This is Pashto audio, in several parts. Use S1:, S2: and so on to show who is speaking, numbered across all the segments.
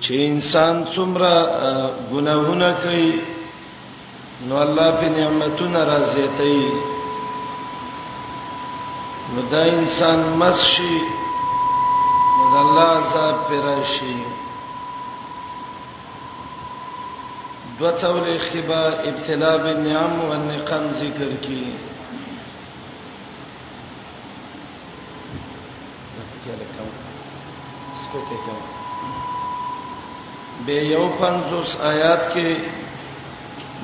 S1: چې انسان څومره ګناهونه کوي نو الله په نعمتونو راضي دی نو دا انسان مسشي نو د الله عذاب پر راشي دو څول خبا ابتلا بالنعم والنقم ذکر کی به یو پنځوس آیات کې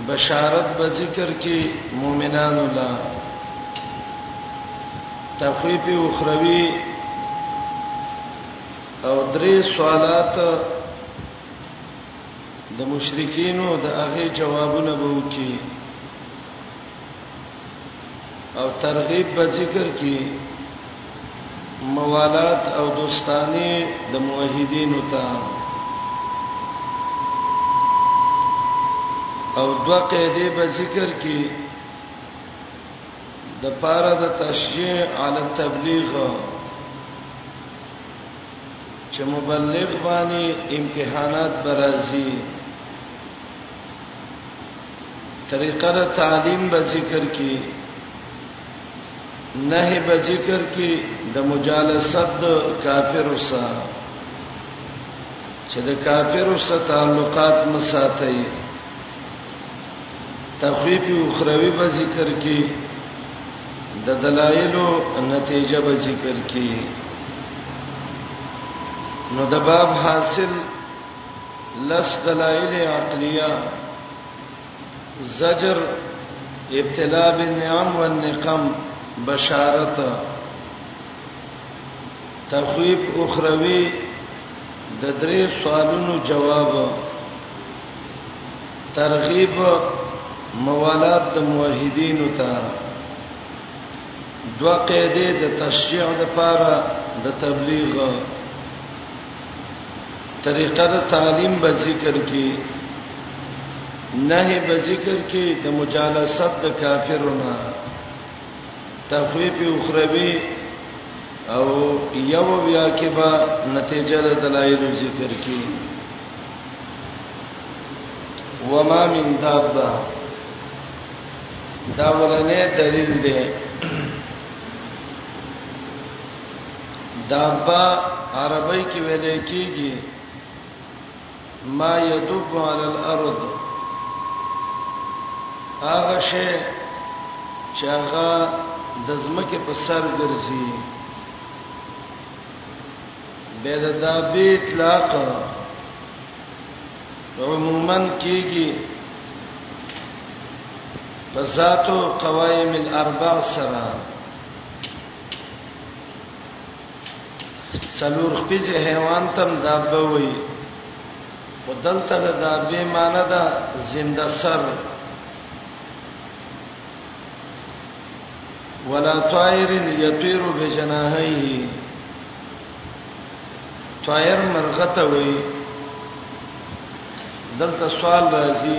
S1: بشارت به ذکر کې مؤمنانو لا تخویف اخروی او درې سوالات د مشرکینو د هغه جوابونه به وکړي او ترغیب په ذکر کې موالات او دوستانه د موحدینو ته او دوه قاعده په ذکر کې د پاره د تشجيع علی التبلیغ چې مبلغ باندې امتحانات برازي طریقه د تعلیم به ذکر کی نه به ذکر کی د مجالست کافر وسه چې د کافر وسه تعلقات مساتای تخفیف اخروی به ذکر کی د دلایل نتیجه به ذکر کی نو د باب حاصل لس دلائل عقلیه زجر ابتلا بالنعم والنقم بشارت تخویف اخروی د درې سوالونو جواب ترغیب موالات د موحدین ته دوه قاعده د تشجيع لپاره د تبلیغ طریقه د تعلیم به ذکر کی نهي به ذکر کی د مجالست د کافرونو تخویف اخروی او یو بیا کې به نتیجه د دلایل ذکر کی وما من دابه دا ولنه دلیل دی دابا عربی کې ویل کېږي ما یدب علی الارض هغه شی چې هغه د زمکه په سر ګرځي به د دابې اطلاق عموما کېږي فذاتو قوائم الاربع سره سلور خپیز حیوان تم دابه وی و دلته د دابه معنی دا زنده سر ولا طائر یطیر بجناحیه طائر مرغته وی دلته سوال راځي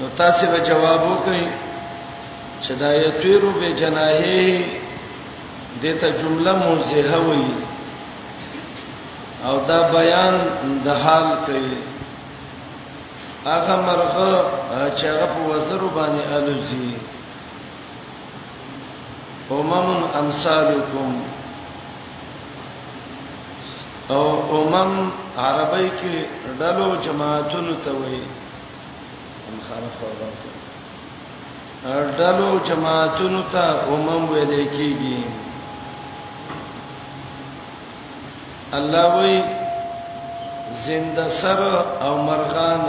S1: نو تاسو به جواب وکړئ چې دا یتیرو به جناحه دته جمله موزه وي او دا بیان د حال کوي هغه مرغه چې هغه په وزرو باندې الوزي امم امثالکم او امم عربی کې ډلو جماعتونو ته وایي مخالف ورغل ډلو جماعتونو ته امم ویل کېږي الله وی زنده سر او مرغان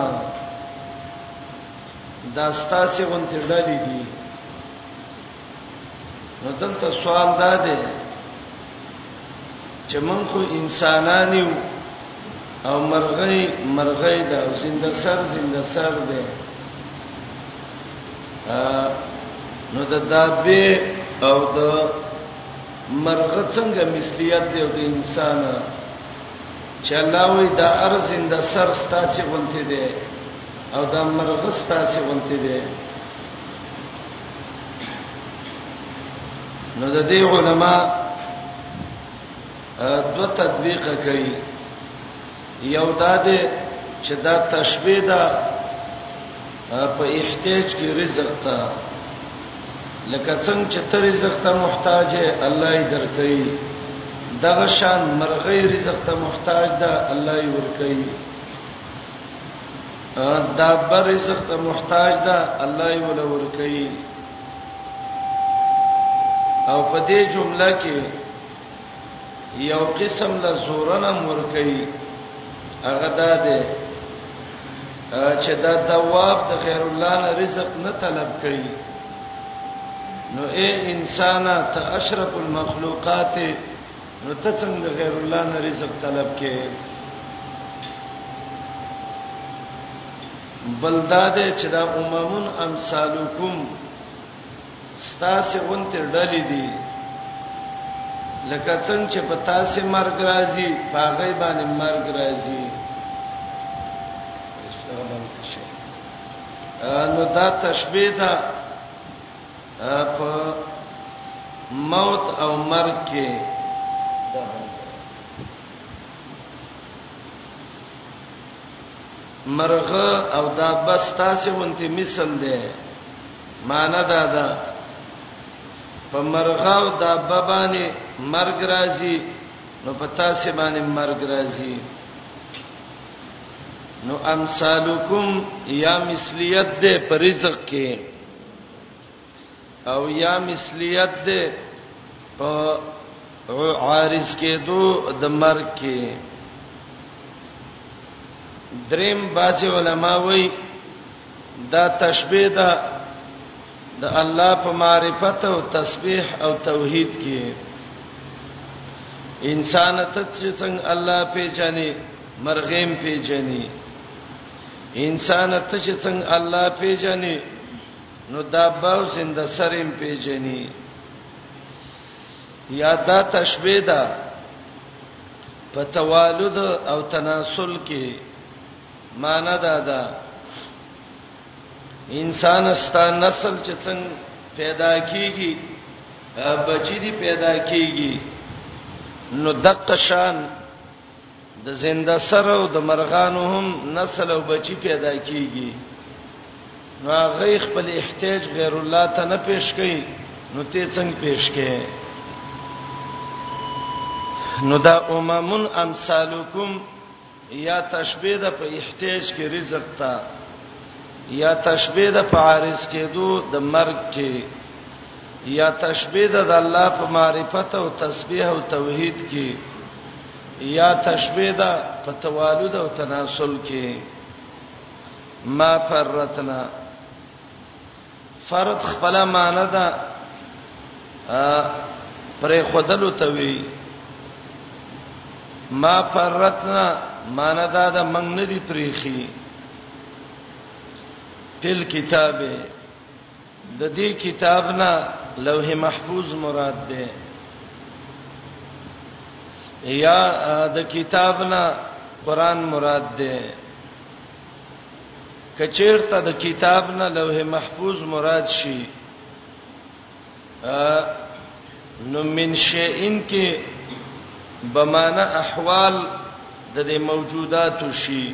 S1: دا ستاسو غونټړلې دي نو دلته سوال دا دی چې موږ خو انسانان یو او مرغۍ مرغۍ ده او زنده سر زنده سر ده نو د دابه او د مرغه څنګه مثلیت دی د انسان چې الله وي دا ارز اند سر ستاسو غونته دی او دا مرغه ستاسو غونته دی نو د دې علما دو تطبیق کوي یو دا ده چې دا تشبیه ده په احتیاج کې رزق ته لکه څنګه چې ته رزق ته محتاج یې الله یې درکې دغه شان مرغې رزق ته محتاج ده الله یې ورکې دا بر رزق ته محتاج ده الله یې ولا ور کوي او په دې جمله کې یو قسم له زورنه مور کوي هغه دا ده چې دا دواب د خیر الله نه رزق نه طلب کوي نو اے انسان ته اشرف المخلوقات نو ته څنګه غیر الله نه رزق طلب کې بلداد چې دا اممون امثالکم ستاسو اونته ډلې دي لکه څنګه چې په تاسو مرګ راځي پاغې باندې مرګ راځي نو دا تشبیه ده په موت او مرګ کې مرغه او دا بس تاسو ونته مثال دی معنا دا ده په مرغه او دا بابانه مرګ راځي نو په تاسو باندې مرګ راځي نو امثالکم یا مثلیت دې پر رزق کې او یا مثلیت ده په عارض کې دو د مرګ کې دریم باج علماء وای دا تشبیه ده د الله په معرفت او تسبیح او توحید کې انسان ته چې څنګه الله پیژني مرغیم پیژني انسان ته چې څنګه الله پیژني نو دا باو زنده سریم پیژني یا دا تشبیه ده په توالد او تناسل کې معنا ده دا انسان ستا نسل چې څنګه پیدا کیږي بچی دی پیدا کیږي نو دقشان د زنده سر او د مرغانو هم نسل او بچی پیدا کیږي نو هغه خپل احتیاج غیر الله ته نه پیش کړي نو ته څنګه پیش کړي نو دا اممن امثالکم یا تشبیه د په احتیاج کې رزق ته یا تشبیه د په عارض کېدو د مرګ کې یا تشبیه د الله په معرفت او تسبیح او توحید کې یا تشبیه د په توالد او تناسل کې ما فرتنا فرد خپل معنی ده پرې خودلو ته وی ما فرتنا معنی دا ده منګ نه دی پریخي تل کتابه د دې کتاب نه لوح محفوظ مراد ده یا د کتاب نه قران مراد ده کچیرته د کتاب نه لوح محفوظ مراد شي نو من شیئن کې بمانه احوال د دې موجوداتو شي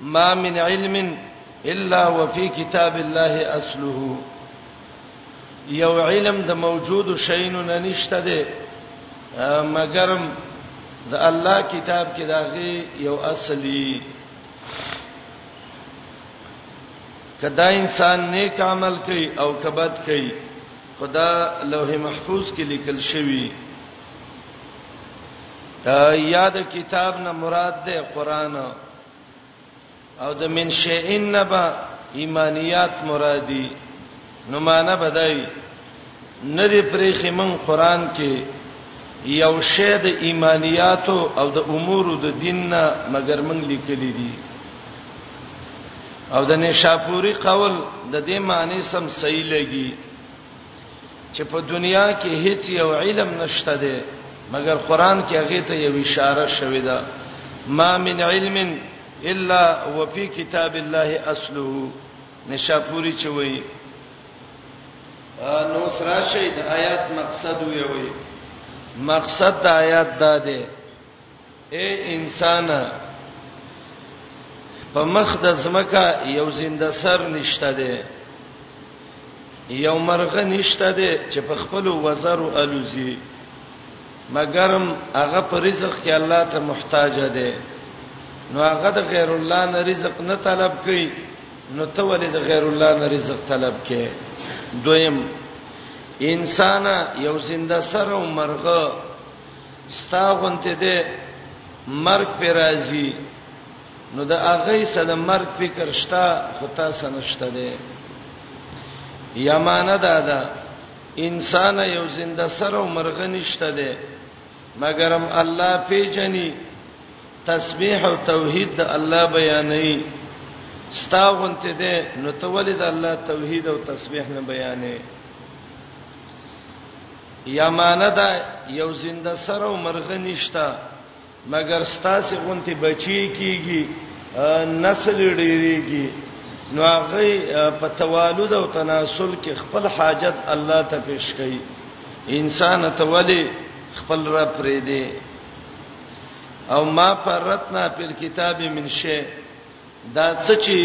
S1: ما من علم الا وفي كتاب الله اصله یو علم د موجود شینو نه نشته دی مګر د الله کتاب کې داغه یو اصلي کدا انسان نیک عمل کوي او کبد کوي خدا لوح محفوظ کې لیکل شوی یاد کتاب نه مراد ده قران او د من شیئن نبا ایمانیات مرادی نو معنا بدای نه دی پرې خمن قران کې یو شی د ایمانیاتو او د امور د دین نه مگر موږ لیکلي دي او د نشاپوري قول د دې معنی سم صحیح لګي چې په دنیا کې هیڅ یو علم نشته دی مګر قران کې هغه ته یو اشاره شوې ده ما من علم الا وفي كتاب الله اصله نشاپوری چوي نو سره شي د آیات مقصد وي وي مقصد د آیات دا دی اے انسان په مخ د زمکا یو زنده سر نشته دی یو مرغه نشته دی چې په خپل وزر او الوزي مګرم هغه پر رزق کې الله ته محتاج دی نو هغه د غیر الله نه رزق نه طلب کوي نو ته ولې د غیر الله نه رزق طلب کې دویم انسان یو زنده سر او مرغه ستا غونته ده مرګ پر راځي نو د هغه سره مرګ فکر شتا خو تاسو نشته ده یمانه ده ده انسان یو زنده سره مرغ نشته ده مګرم الله پیجنی تسبیح او توحید د الله بیانې ستا غونته ده نو ته ولې د الله توحید او تسبیح نه بیانې یمانه دا یو زنده سره او مرغه نشتا مګر ستاسو غونتی بچی کیږي نسل ډیریږي نو هغه په توالد او تناسل کې خپل حاجت الله ته پیش کړي انسان ته ولی خپل رب پرې دی او ما فرتنا په کتاب من شی دا څه چې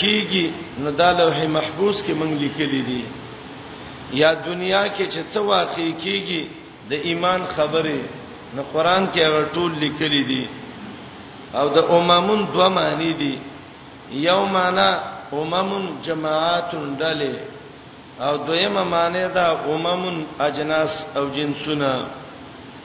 S1: کیږي نو دا لوح محفوظ کې مونږ لیکلي دي یا دنیا کې چې څه واقع کیږي د ایمان خبره نو قران کې هغه ټول لیکلي دي او د اممون دوه معنی دي یو معنی اممون جماعات ډلې او دویمه معنی دا اممون اجناس او جنسونه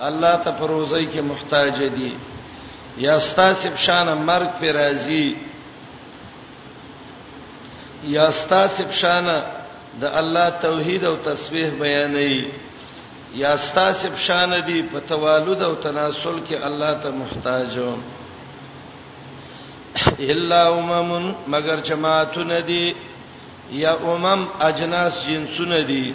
S1: الله ته په روزي کې محتاج دي یا ستاسو په شان مرګ پر راځي یا ستاسو په شان د الله توحید او تسبیح بیانې یا ستاسو په شان دي په توالد او تناسل کې الله ته محتاج الا امم مگر جماعتونه دي یا امم اجناس جنسونه دي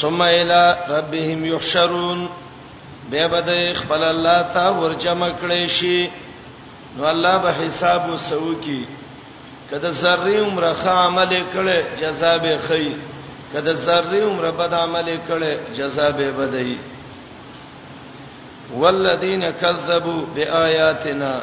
S1: ثم الى ربهم يحشرون به بده خپل الله ته ورجم کړي شي نو الله به حساب وسو کی کله ذری عمر خه عمل کړي جزاء به خي کله ذری عمر بد عمل کړي جزاء به بدای والذین کذبوا بآیاتنا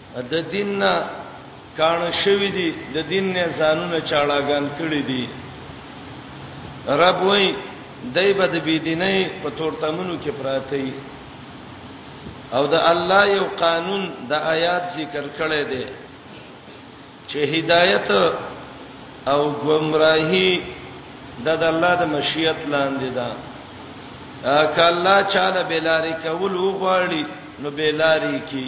S1: د دین نه کانه شوی دی د دین نه ځانونه چاړاګان کړی دی رب وای دای بد بی دینه په تورتمنو کې پراته ای او د الله یو قانون د آیات ذکر کړی دی چې هدایت او گمراهی د الله د مشیت لاندې ده کله چاله بلاری کول وغواړي نو بلاری کی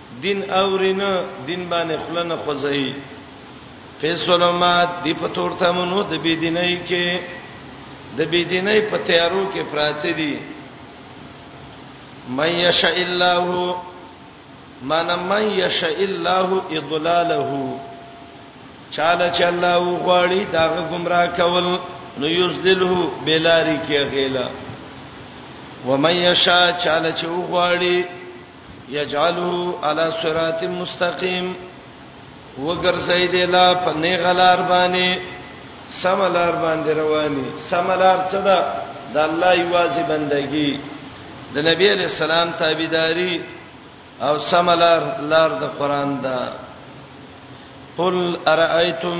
S1: دین اوري نه دین باندې خله نه خوځي په ظلمات دی په تورته مونږ د بی دیني کې د بی دیني په تیارو کې پراته دي من یشاء الله من من یشاء الله اضلاله چاله چې الله وغواړي دا گمراه کول نو یذلله بلاری کې غیلا ومن یشاء چاله چې وغواړي یجعلوا علی صراط مستقیم وګرځي دی لا په نه غلار باندې سملار باندې رواني سملار څه ده د الله یوازې بندگی د نبی علی السلام تابعداري او سملار لار د قران ده قل ارایتم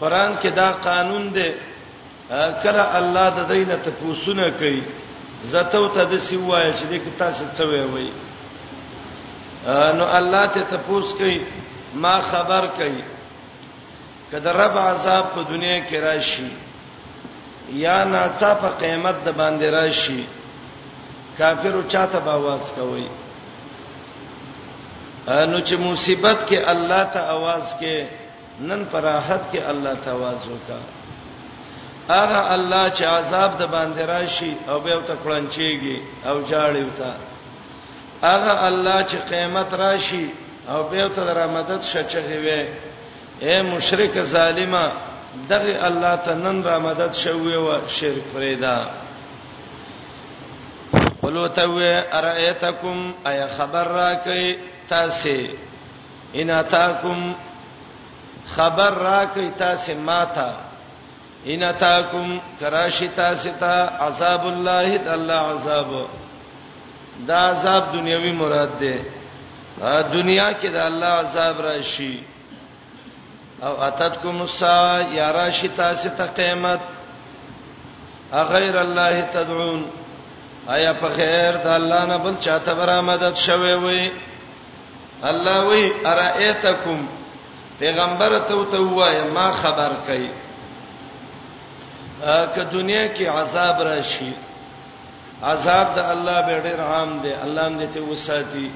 S1: قران کې دا قانون دی کله الله د دینه ته پوښتنه کوي زته او ته د سی وای چې د تاسو څه وی وی نو الله ته تپوس کوي ما خبر کوي کله رب عذاب په دنیا کې راشي یا ناڅا په قیامت د باندې راشي کافر چاته باواز کوي نو چې مصیبت کې الله ته आवाज کې نن پراحت کې الله تواضع کا هغه الله چې عذاب د باندې راشي او به ته کړنچيږي او جاړي وتا هغه الله چې قیامت راشي او به ته در مدد شچغي وي اے مشرک ظالما دغه الله ته نن را مدد شوي او شرک فریدا قلوتوه ارایتکم ایا خبر را کوي تاسو ان اتاکم خبر راکې تاسو ماته ان اتاکم کراشی تاسو ته عذاب الله د الله عذاب دا عذاب دنیوي مراد ده دنیا کې د الله عذاب راشي او اتتکم السا یا راشی تاسو ته قیامت غیر الله تدعون آیا په خیر د الله نه بل چاته برامدد شوي وي الله وی ارایتکم پیغمبر ته ته وای ما خبر کای که دنیا کې عذاب راشي عذاب د الله به ډېر عام دی الله دې ته وساتي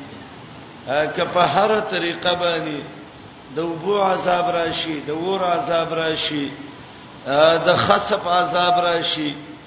S1: که په هر طریقه باندې د وبو عذاب راشي د ور عذاب راشي د خصف عذاب راشي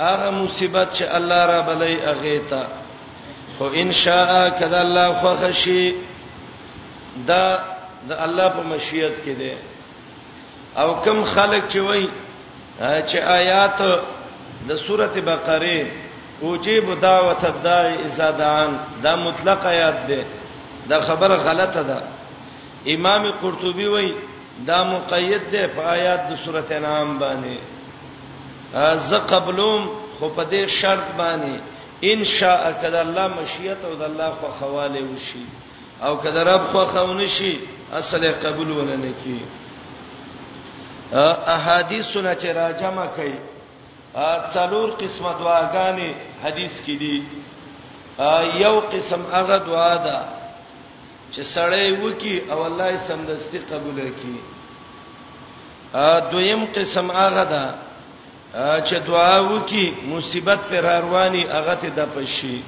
S1: هغه مصیبت چې الله را بلای هغه ته خو ان شاء کدا الله خوښ شي دا د الله په مشیت کې دی او کم خلک چې وای چې آیات د سورته بقره اوجیب دعوت الداعی اذا دعان دا مطلق آیات دی دا خبره غلطه ده امام قرطبي وای دا مقید ده په آیات د سورته انعام باندې ز قبلوم خو په دې شرط باندې ان شاء کده الله مشیت او د الله خو خواله وشي او کده رب خو خونه شي اصله قبول ولنه کی احادیثونه چې راجمه کړي څلور قسمه دعاګانې حدیث کې دي یو قسم هغه دعا ده چې سړی وکی او الله یې سمدستي قبول کړي دویم قسم هغه ده چې دعا وکي مصیبت پر رواني هغه ته د پشي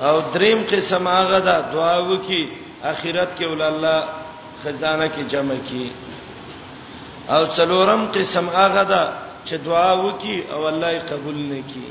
S1: او دریم قسم هغه ده دعا وکي اخرت کې ول الله خزانه کې جمع کړي او څلورم قسم هغه ده چې دعا وکي او الله یې قبول نه کړي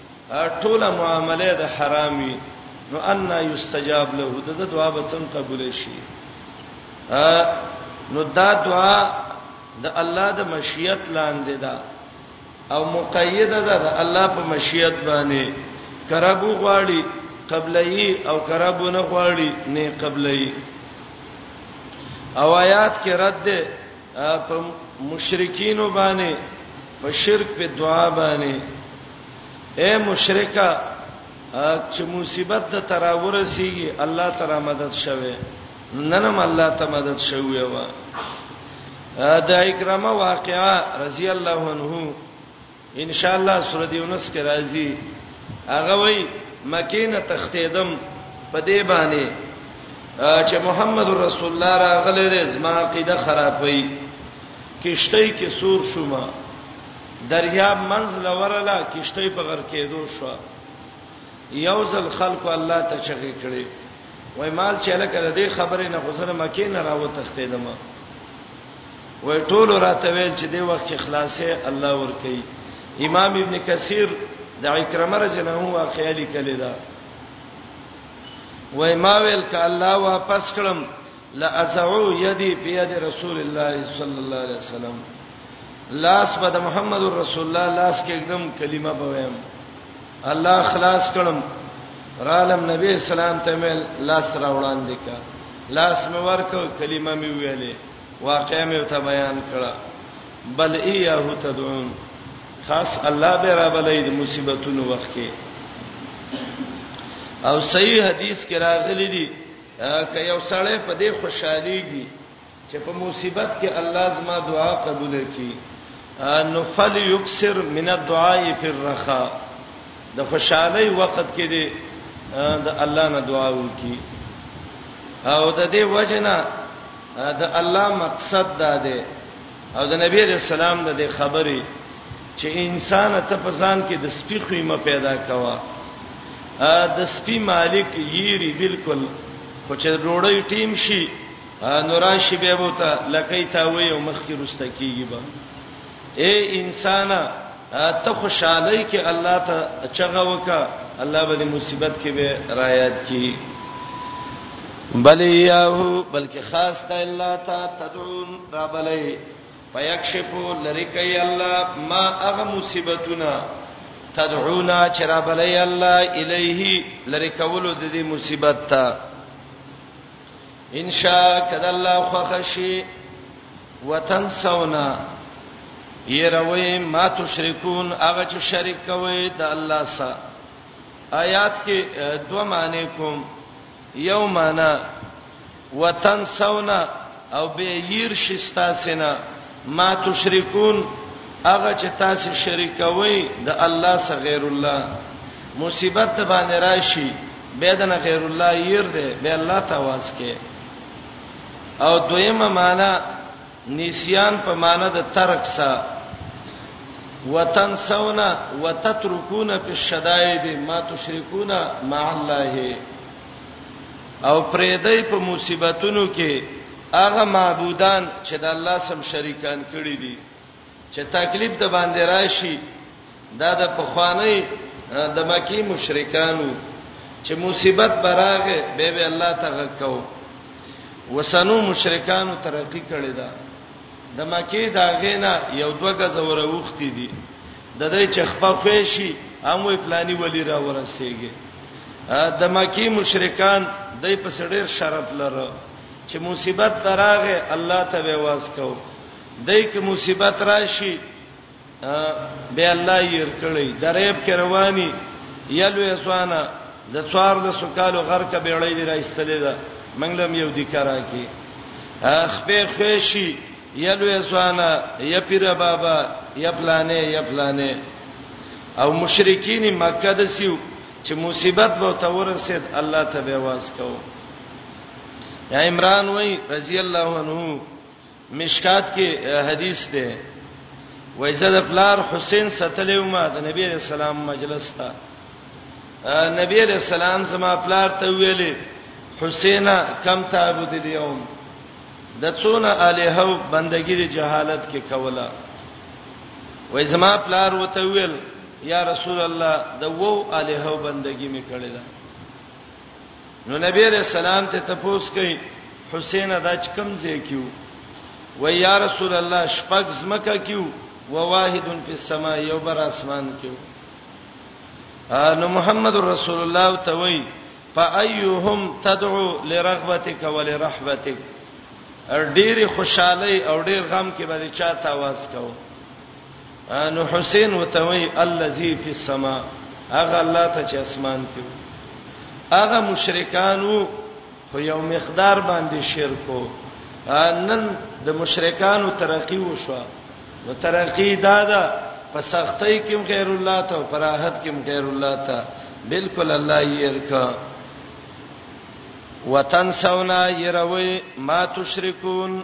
S1: ټوله معامله د حرام وي نو ان یستجاب له د دعا به څنګه قبول شي نو دا دعا د الله د مشیت لاندې ده او مقیده ده د الله په مشیت باندې کربو غواړي قبلې او کربو نه غواړي نه قبلې او آیات کې رد ده په مشرکین باندې په شرک په دعا باندې اے مشرکا چې مصیبت د تراور سیږي الله تعالی مدد شوه ننم الله ته مدد شوه وا دا اکرامه واقعا رضی الله عنه ان شاء الله سورۃ یونس کې راځي هغه وای مکه نه تختیدم په دې باندې چې محمد رسول الله راغله دې زما عقیده خرابوي کشته کې سور شوما دریاب منزل ورلا کشته په غر کېدو شو یوزل خلق الله ته چغې کړې وای مال چې لکه دې خبرې نه غوسره مکه نه راو تختیدم وای ټول راته ویل چې دی وخت کې خلاصې الله ور کوي امام ابن کثیر د اکرمه رجنه واقعا لیکل دا وای ما ویل ک الله واپس کړم لا ازعو یدی په ید رسول الله صلی الله علیه وسلم لاس به د محمد رسول الله لاس کې एकदम کلمه بویم الله خلاص کړم رالم نبی اسلام ته مل لاس را وړاندې کا لاس مې ورکو کلمه مې ویلې واقعا مې ته بیان کړه بل ایه تدعون خاص الله به را بلې د مصیبتونو وخت کې او صحیح حدیث کې راغلي دي ک یو سړی په دې خوشحاليږي چې په مصیبت کې الله زما دعا قبول کړي نو فل یکسر من الدعاء فی الرخاء د خوشحالي وخت کې دي د الله نه دعا وکړي او د دې وجنه د الله مقصد دا دی او د نبی علیہ السلام د دې خبرې چې انسان ته په ځان کې د سپی قیمه پیدا کوا د سپی مالک یری بالکل خو چې ډوړی ټیم شي نوراشي به وته لکې تا وې او مخ کې رسته کیږي به اے انسان ته خوشاله کې الله ته چغه وکا الله به دې مصیبت کې به رايات کی بل یاه بلکې خاص ته الله ته تدعون را بلې فیکشفو لریکای الله ما اغه مصیبتونه تدعونا چرا بلې الله الیه لریکولو د دې مصیبت ته ان شاء کد الله خوخشی وتنسونا يروي ما تشركون هغه چې شریک کوي د الله سره آیات کې دوه معنی کوم یو معنی وتنسونا او به ير شستا سینا ما تشركون هغه چې تاسو شریکوي د الله سره غیر الله مصیبت باندې راشي به دنه غیر الله ير دی به الله ته واس کې او دویمه معنا نسیان په معنا د ترک سره وتنسون وتتركون في الشدائد ما تشركون مع الله او پرېدای په مصیبتونو کې هغه معبودان چې د الله سم شریکان کړی دي چې تکلیف د باندې راشي دا د پخوانی د مکی مشرکانو چې مصیبت براغه به به الله تعالی کو وسنو مشرکانو ترقی کړی دا د مکی دا غینا یو دوه غزوره وختی دي د دې چخپه خوشي اموي پلاني ولی را ورسیږي د مکی مشرکان دای په سړیر شرط لره چې مصیبت دراغه الله ته وواز کو دای کې مصیبت راشي به الله یې ورکړي دریب کې رواني یلو یسوانا د څوار د سکالو غر کې بیړې دی راستلې ده منګلم یو دی کرا کې خپې خوشي یلو یسوانا یا پیر بابا یا پلانې یا پلانې او مشرکین مکه د سیو چې مصیبت به تورسید الله ته به واس کو یا عمران وای رضی الله عنه مشکات کې حدیث ده وایزه د پلار حسین ستلې ما د نبی رسول الله مجلس ته نبی رسول الله زما پلار ته ویلې حسینا کم تعبد اليوم د څونه الہو بندګی د جهالت کې کوله وای زما پلار وته ویل یا رسول الله د وو الہو بندګی می کړی ده نو نبی علیہ السلام ته تپوس کوي حسین دا چې کم ځای کیو و یا رسول الله شپږ زمکه کیو و واحد فی السما یو بر اسمان کیو نو محمد رسول الله ته وای فایهم تدعو لرغبتک ولرحبتک ډیر خوشاله او ډیر غم کې باندې چاته आवाज کاوه نو حسین وتوی الذی فی السما هغه الله ته چې اسمان کې هغه مشرکانو خو یو مقدار باندې شرکو نن د مشرکانو ترقی وشو نو ترقی دادا په سختۍ کې غیر الله ته او پراحت کې غیر الله ته بالکل الله یې ورکا وتنسونا يروي ما تشركون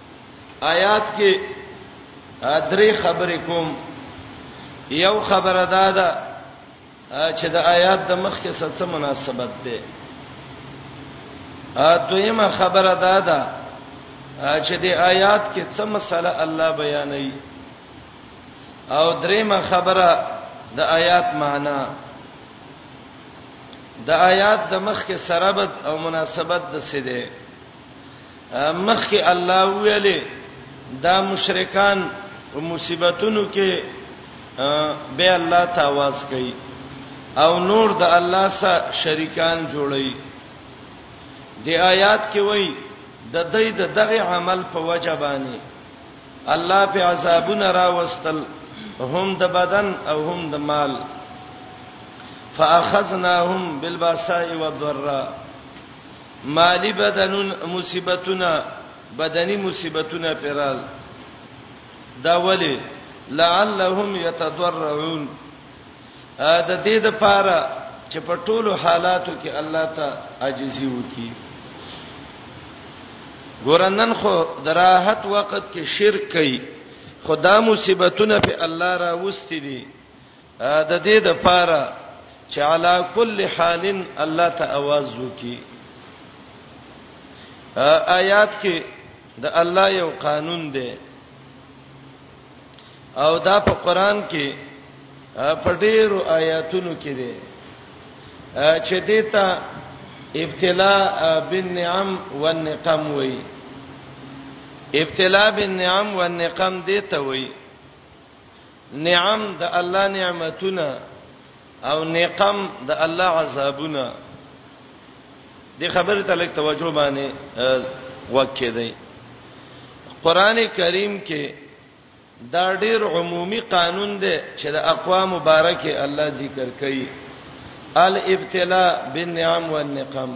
S1: آیات کې درې خبرې کوم یو خبره دا ده چې د آیات د مخ کې څه مناسبت ده ا دویمه خبره دا ده چې د آیات کې څه مسله الله بیانوي او دریمه خبره د آیات معنا د آیات د مخ کې سرابت او مناسبت د څه ده مخکې الله ویلې دا مشرکان په مصیبتونو کې به الله ته आवाज کوي او نور د الله سره شریکان جوړي د آیات کې وایي د دې د دغه عمل په وجه باندې الله په عذابونه راوستل هم د بدن او هم د مال فاخذناهم بالباساء والضراء مالی بدنون مصیبتونه بدنی مصیبتونه پیرال دا ولی لعلهم یتضرعون ا د دې د پاره چې په ټولو حالاتو کې الله ته عاجزي وکي ګورنن خو دراحت وخت کې شرک کوي خدا مصیبتونه په الله را وستې دي د دې د پاره چې علا کل حال الله ته आवाज وکي آیات کې د الله یو قانون دی او دا په قران کې په ډیرو آیاتونو کې دی چې دیتا ابتلا بالنعم والنقم وای ابتلا بالنعم والنقم دیتا وای نعم د الله نعمتونه او نقم د الله عذابونه د خبره ته لک توجه باندې وکړئ دی قران کریم کې دا ډیر عمومي قانون دی چې د اقوام مبارکه الله ذکر کوي الابتلاء بالنعم والنقم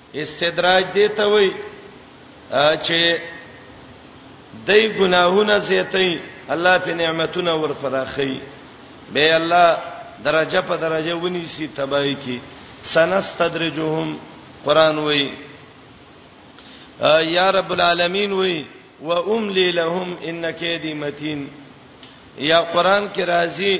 S1: استدراج دې ته وای چې دای ګناهونه زیاتې الله په نعمتونو ور پراخي به الله درجه په درجه ونی سي تبای کی سنستدرجهم قران وای یا رب العالمین وای و املی لهم انک یدی متین یا قران کې راځي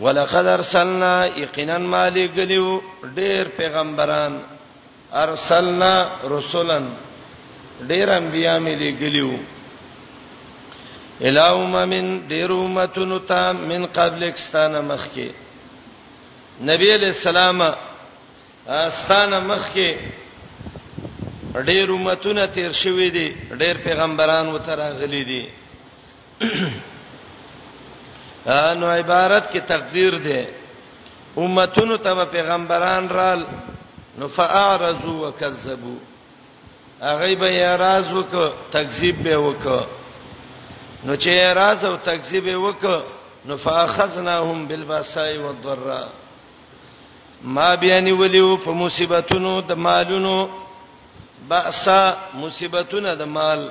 S1: ولقد ارسلنا یقینا مالک لیو ډیر پیغمبران ارسلنا رسولن ډیر انبیا مې لګلیو الاوم من ډیر امتونو ته من قبلک ستانه مخکي نبی علیہ السلام ستانه مخکي ډیر امتونه تیر شوې دي ډیر پیغمبران وته راغلي دي نو عبارت کې تقدیر دی امتونو ته پیغمبران رال نو فاعرضوا وکذبوا هغه به اعتراض وک تکذیب به وک نو چې اعتراض او تکذیب وک نو فاخذناهم بالباساء والضراء ما بیان ولیو په مصیبتونو د مالونو باسا مصیبتونه د مال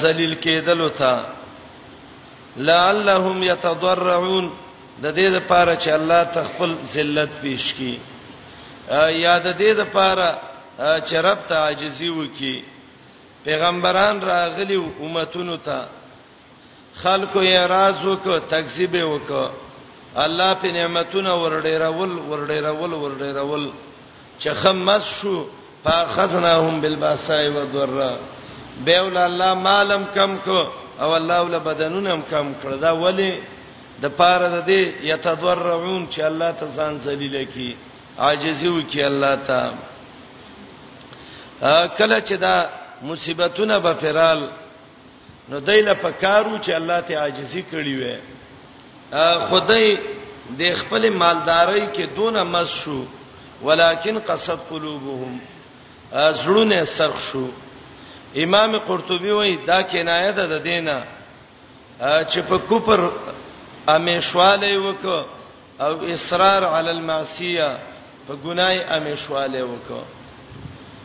S1: ذلیل کېدل وتا لعلهم يتضرعون د دې لپاره چې الله تخپل ذلت پیش کی یا د دې لپاره چې رب ته عاجزي وکي پیغمبران راغلي امتونو ته خلکو یې راز وکړ، تکذیب یې وکړ، الله پرې نعمتونه ورډېرول، ورډېرول، ورډېرول، چې ښه مست شو، فاخذناهم بالباساء والضراء، بیا یې ول الله مال هم کم کړ او الله یې ول بدنونه هم کم کړل، دا ولې؟ دپاره د دې، یتضرعون، چې الله ته ځان ذلیل کړي، عاجزي وکړي الله ته. کله چې دا مصیبتونه به پرې رال. نو دایله پکارو چې الله ته عاجزي کړی وي خدای د خپل مالداري کې دونه مز شو ولکن قصد قلوبهم زړونه سرخ شو امام قرطبي وایي دا کنایه ده د دینه چې په کوپر امیشواله وک او اصرار علی المعصیه په ګنای امیشواله وک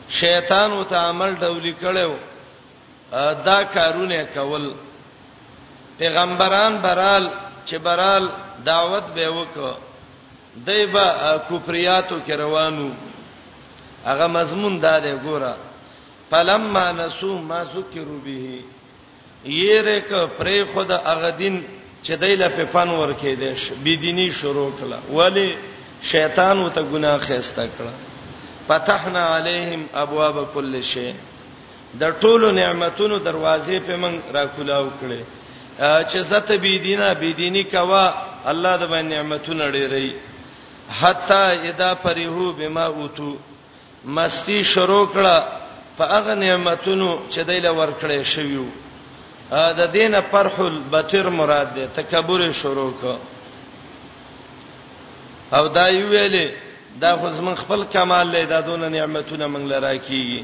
S1: شیطان او تعامل ډولی کړو دا کارونه کول پیغمبران برال چې برال دعوت به وکړه دایبه کفریاتو کې روانو هغه مضمون دا دی ګوره فلما نسو ما ذکروا به یره ک پرې خود هغه دین چې دایله په فن ور کې دي بيدینی شروع کړه ولی شیطان وته ګناه خسته کړه فتحنا علیهم ابواب کل شی د ټولو نعمتونو دروازې په من راکولاو کړي چې زته بی دینه بی دینی کوا الله د باندې نعمتونه ډېرې حتا اذا فرحو بما اوتو مستی شروع کړه په هغه نعمتونو چې دایله ورکړې شویو د دینه پرحل بتر مراد ده تکبر شروع کړه او دا ویلې دا خو زمون خپل کمال لې دا دونه نعمتونه موږ لرا کیږي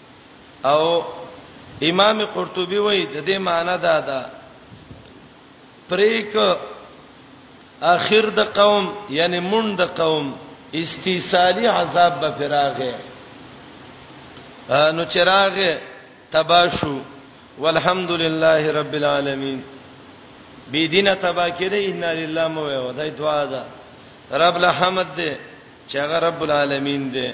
S1: او امام قرطبي وایي د دې معنی دا ده پریک اخر د قوم یعنی مون د قوم استیصالی عذاب به فراغه نو چراغ تباشو والحمد لله رب العالمین بی دینه تبا کړي ان لله مو وای دای دعا ده رب له حمد ده چې هغه رب العالمین ده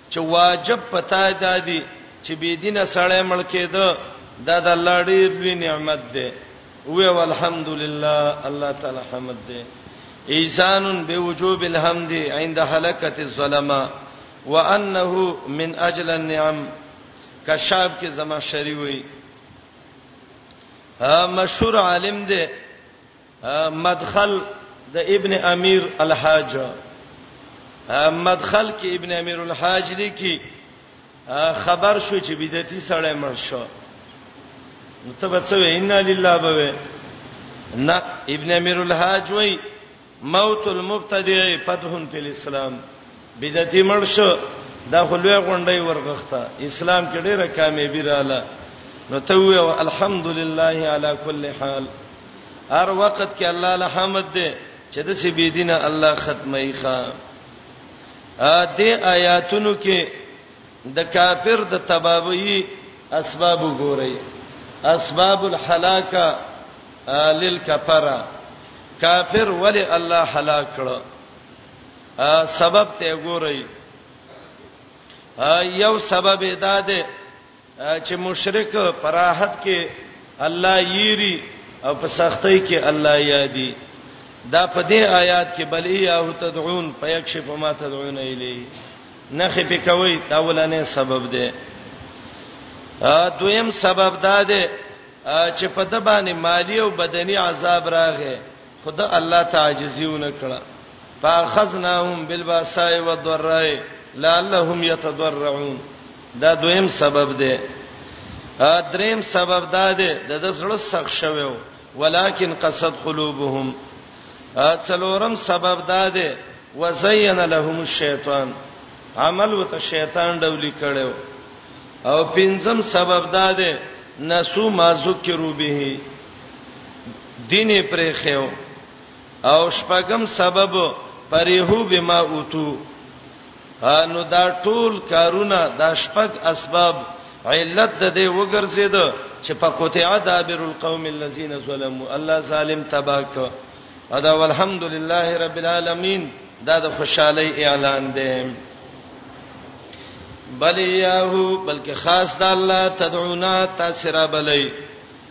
S1: چې واجب په تا دا دي چې بې دینه سړی مړ کېده دا د الله ډېر لوی نعمت دی وې والحمدلله الله تعالی حمد دی ایزان بوجوب الحمد عند هلکت الظلمه وانه من اجل النعم کشاب کې زما شری وی مشهور عالم دی مدخل د ابن امیر الحاج مدخل کې ابن امیر الحاج دی کې خبر شو چې بدعتي سړی مړ شو نو ته به څه وې ان لله به نه ابن امیر الحاج وای موت المبتدع فتح فی الاسلام بدعتي مړ شو دا خو لوی غونډي ورغښته اسلام کې ډیره کامیابی رااله نو ته وې الحمدلله علی کل حال هر وخت کې الله الحمد دې چې د سی بی دینه الله ختمي ښا ا دې آیاتونو کې د کافر د تبابی اسباب وګورئ اسباب الحلاکه للکفره کافر ولی الله هلاک کړو سبب ته ګورئ یو سبب دا ده چې مشرک پراحت کې الله یری او په سختۍ کې الله یادی دا په دې آیات کې بل ایه تدعون فیکشف ما تدعون الی نخې په کوي دا ولنه سبب ده دویم سبب دا ده چې په د باندې مالی او بدني عذاب راغې خدا الله تعجزی ونکړه فاخذناهم بالباساء والضراء لعلهم يتضرعون دا دویم سبب دی ا دریم سبب دا دی د زړه سخت شوو ولکن قصد قلوبهم ا څلورم سبب دا دی وزین لهم الشیطان عمل وت شیطان ډولی کړو او پنځم سبب دا دی نسو ما ذکرو به دین یې پرې خېو او شپږم سبب پریحو بما اوتو نو دا ټول کارونه دا شپږ اسباب علت د دې وګرځید چې په قطعه دابر القوم الذين ظلموا الله ظالم تباک ادا والحمد لله رب العالمین دا د خوشحالي اعلان دی بل یاهو بلکې خاص د الله تدعونا تاسرا بلای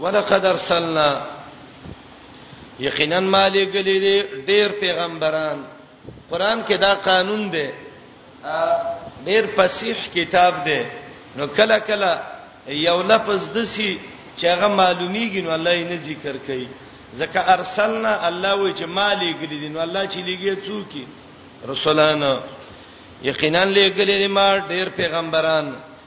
S1: ولقد ارسلنا یقینا مالک لري ډېر پیغمبران قران کې دا قانون دی ډېر فصیح کتاب دی نو کله کله یو لفظ دسی چې هغه معلومیږي نو الله یې نه ذکر کوي ځکه ارسلنا الله وی چې مالک لري نو الله چې لګي څوک رسولانو یقینا لګلې ما ډېر پیغمبران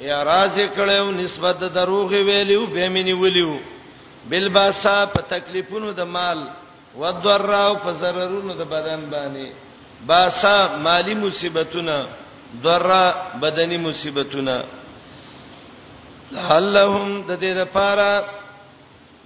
S1: یا راز کړو نسبت د دروغ ویلو به مینی ولیو بل باسا په تکلیفونو د مال ودرا او په ضررونو د بدن باندې باسا مالی مصیبتونه درا بدنی مصیبتونه لعلهم د دې لپاره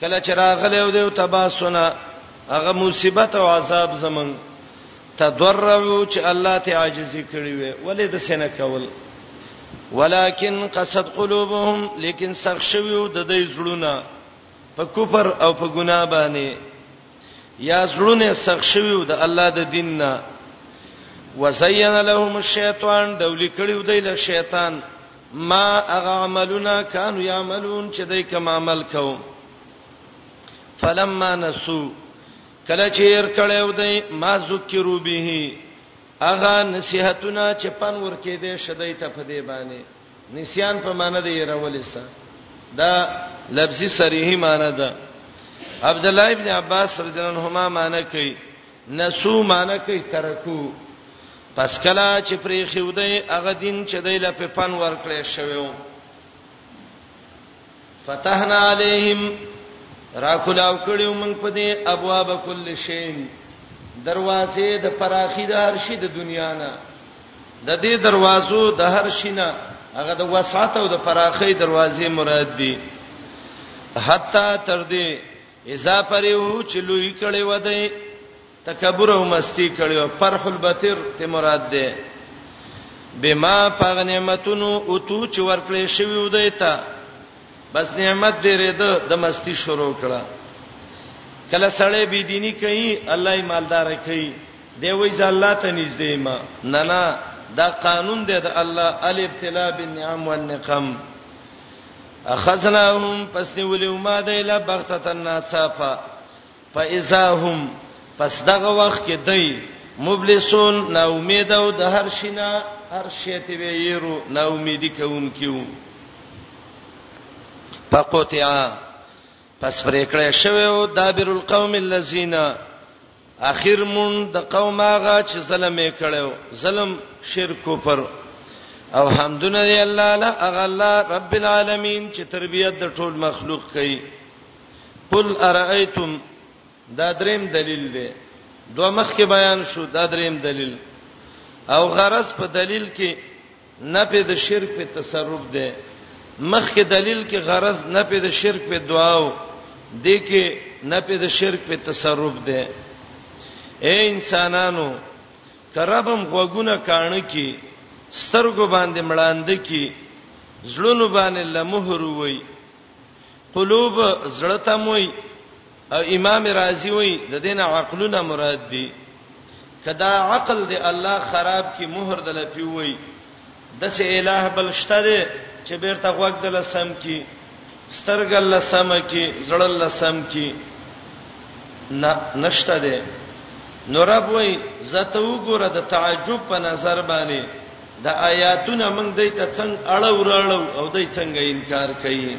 S1: کله چې راغلی او دیو تباسونه هغه مصیبت او عذاب زمون تضرعو چې الله ته عاجزي کړی وي ولې د سینه کول ولکن قصد قلوبهم لیکن سخ شویو د دې زړونه په کوپر او په ګنا باندې یا زړونه سخ شویو د الله د دین نه وزین لهم الشیطان دولی کړیو دی له شیطان ما اغه عملنا كانوا يعملون چې دای کوم عمل کو فلما نسو کله چې ير کړو دای ما ذکرو به اغه نصيحتونه چې پن ور کې دې شدای ته په دې باندې نسيان په معنی دې راولسه دا لفظي صریحي معنی ده عبد الله ابن عباس رضی الله عنهما معنی کوي نسو معنی کوي ترکو پس کلا چې پرې خو دی هغه دین چې دی له پپن ورکړې شویو فتحنا علیہم را کلاو کړیو موږ په دې ابواب کل شین دروازې د پراخي د هر شي د دنیا نه د دې دروازو د هر شي نه هغه د وسعت او د پراخي دروازې مراد دي حتا تر دې اذا فرحو چې لوی کړي ودی تکبر او مستی کړي او فرح البتر ته مراد ده بما فغنمتونو او تو چې ورکړې شوی ودی ته بس نعمت دې رید د مستی شروع کړه کله سړی بی دینی کوي الله یې مالدار کوي دی وای ز الله ته نږدې ما نه نه دا قانون دی د الله الابتلاء بالنعم والنقم اخذناهم پس نیولیو ما دی لا بغتتن ناڅاپه فاذا هم پس دغه وخت کې دی مبلسون نا امید او د هر شینا هر شی ته ویرو نا امیدی کوونکیو فقطع پس پرې کړې شوی او دابر القوم الذين اخر مون د قوم هغه چې ظلم یې کړو ظلم شرک کفر او حمدنا دی الله لا اغه الله رب العالمین چې تربیت د ټول مخلوق کوي قل ارایتم دا دریم دلیل دی دوه مخ کې بیان شو دا دریم دلیل او غرض په دلیل کې نفی د شرک په تصرف ده مخکې دلیل کې غرض نفی د شرک په دعا او دې کې نفی د شرک په تصرف ده اے انسانانو کربم غوګونه کان کی سترګو باندې مړاند کی زړونو باندې لمهر وای قلوب زړه تموي او امام رازی وی د دینه عقلونه مراد دي کدا عقل دی الله خراب کی مہر دل پیوي د سه الہ بل شته دی چې بیرته غوږ دل سم کی سترګ الله سم کی زړه الله سم کی نه نشته دی نو رب وای زته وګوره د تعجب په نظر باندې د آیاتونه موږ دای ته څنګه اړه وراړو او دای څنګه انکار کوي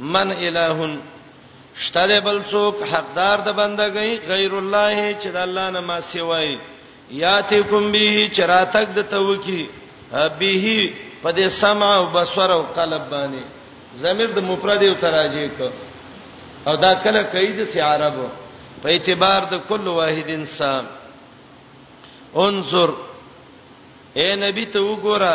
S1: من الہون شته دی بل څوک حقدار د بندګۍ غیر الله چې د الله نه ما سیوای یاتیکم به چې راتګ د توکی به په دې سمع او بصر او قلب باندې زمير د مفرد او تراجی کو او دا کله کوي د سی عربو په اعتبار د کل واحد انسان انظر اے نبی ته وګوره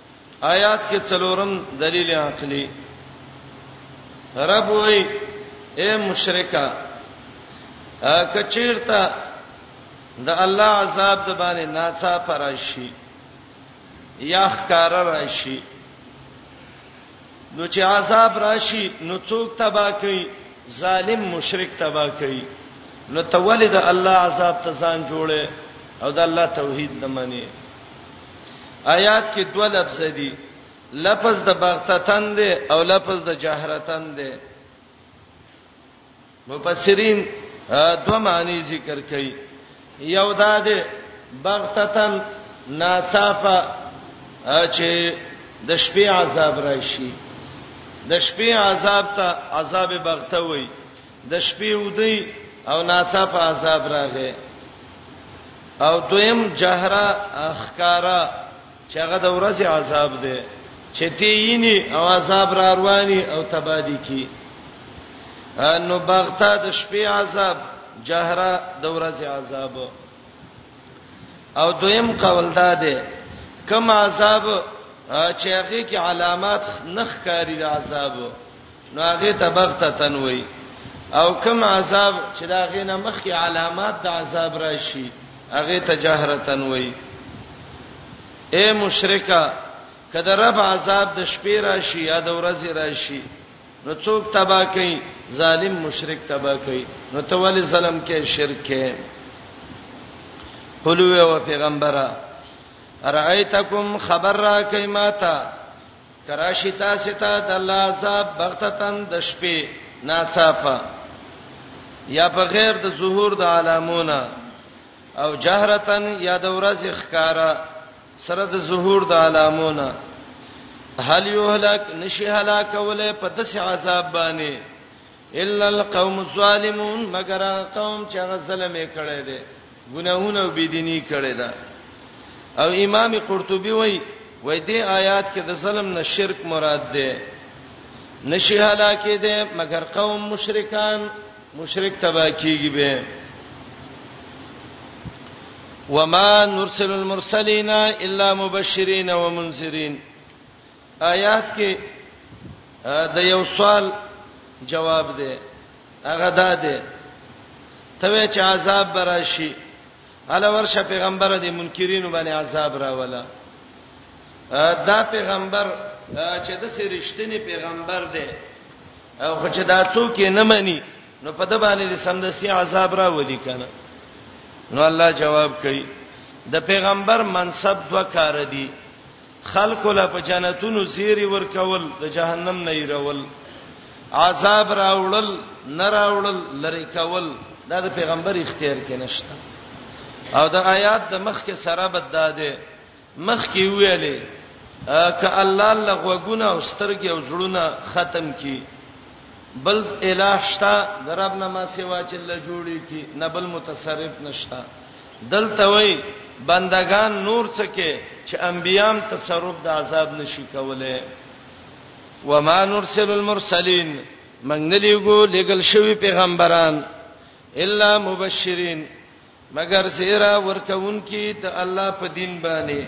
S1: آیات کې څلورم دلیل عقلی رب وای اے مشرکا کچیرتا د الله عذاب د باندې ناڅا پراشي یا خکار راشي نو چې عذاب راشي نو څوک تبا کوي ظالم مشرک تبا کوي نو تولد الله عذاب ته ځان جوړه او د الله توحید نه مني آیات کې دوه لفظ دي لفظ د بغتتن دی او لفظ د جهرتن دی مفسرین دوه معنی ذکر کوي یو دا ده بغتتن ناڅاپه چې د شپې عذاب راشي د شپې عذاب ته عذاب بغته وای د شپې ودی او ناڅاپه عذاب راغی او دویم جهره اخکارا چې هغه د ورځې عذاب دی چې تیینی او عذاب را رواني او تبادی کی نو بغتا د شپې عذاب جهره د ورځې عذاب او دویم قول دا دی کما عذاب چې هغه کې علامات نخ کاری د عذاب نو هغه ته بغتتن وای او کوم عذاب چې دا غینه مخکې علامات د عذاب راشي هغه ته جهرتن وای اے مشرکا کله رب عذاب د شپې راشي یا د ورځې راشي نو څوک تبا کوي ظالم مشرک تبا کوي نو ته ولې ظلم کې شرک کې قلوه او پیغمبره ارایتکم خبر را کای ماتا که راشي تاسو ته د الله عذاب بغتتن د شپې ناڅاپه یا په غیر د ظهور د علامونه او جهرتن یا د ورځې ښکارا سره د ظهور د علامونه هل یهلک نشی هلاک ولې په دسه عذاب باندې الا القوم الظالمون مگر هغه قوم چې هغه ظلم یې کړی دی ګناهونه او بيدینی کړی دا او امام قرطبي وای وای دې آیات کې د ظلم نه شرک مراد ده نشي هلاکه ده مگر قوم مشرکان مشرک تبا کیږي به وما نرسل المرسلین الا مبشرین ومنذرین آیات کې د یو سوال جواب دی هغه دا دی ته وی چې عذاب براشي اله ورشه پیغمبر دې منکرینو باندې عذاب راولا دا پیغمبر چې د سرشتنی پیغمبر دی او خو چې دا څوک نه مني نو په د باندې د سمدستي عذاب را ودی کنه نو الله جواب کوي د پیغمبر منصب دوه کار دي خلق له په جنتونو زیری ورکول د جهنم نه ایرول عذاب راوړل نه راوړل لری کول دا د پیغمبر اختیار کې نشته او د آیات د مخ کې سره بد ده مخ کې ویلې ک الله الله غوګونه او سترګې او زړونه ختم کی بل الہ شتا درب نه ما سیوا چې الله جوړی کی نه بل متصرف نشتا دلته وایي، بندګان نور څه کې چې انبیا هم تصرف د عذاب نه شي کولی. وما نرسل المرسلین موږ نه لېږو لېږل شوي پیغمبران الا مبشرین مګر زیرا ورکوونکي د الله په دین باندې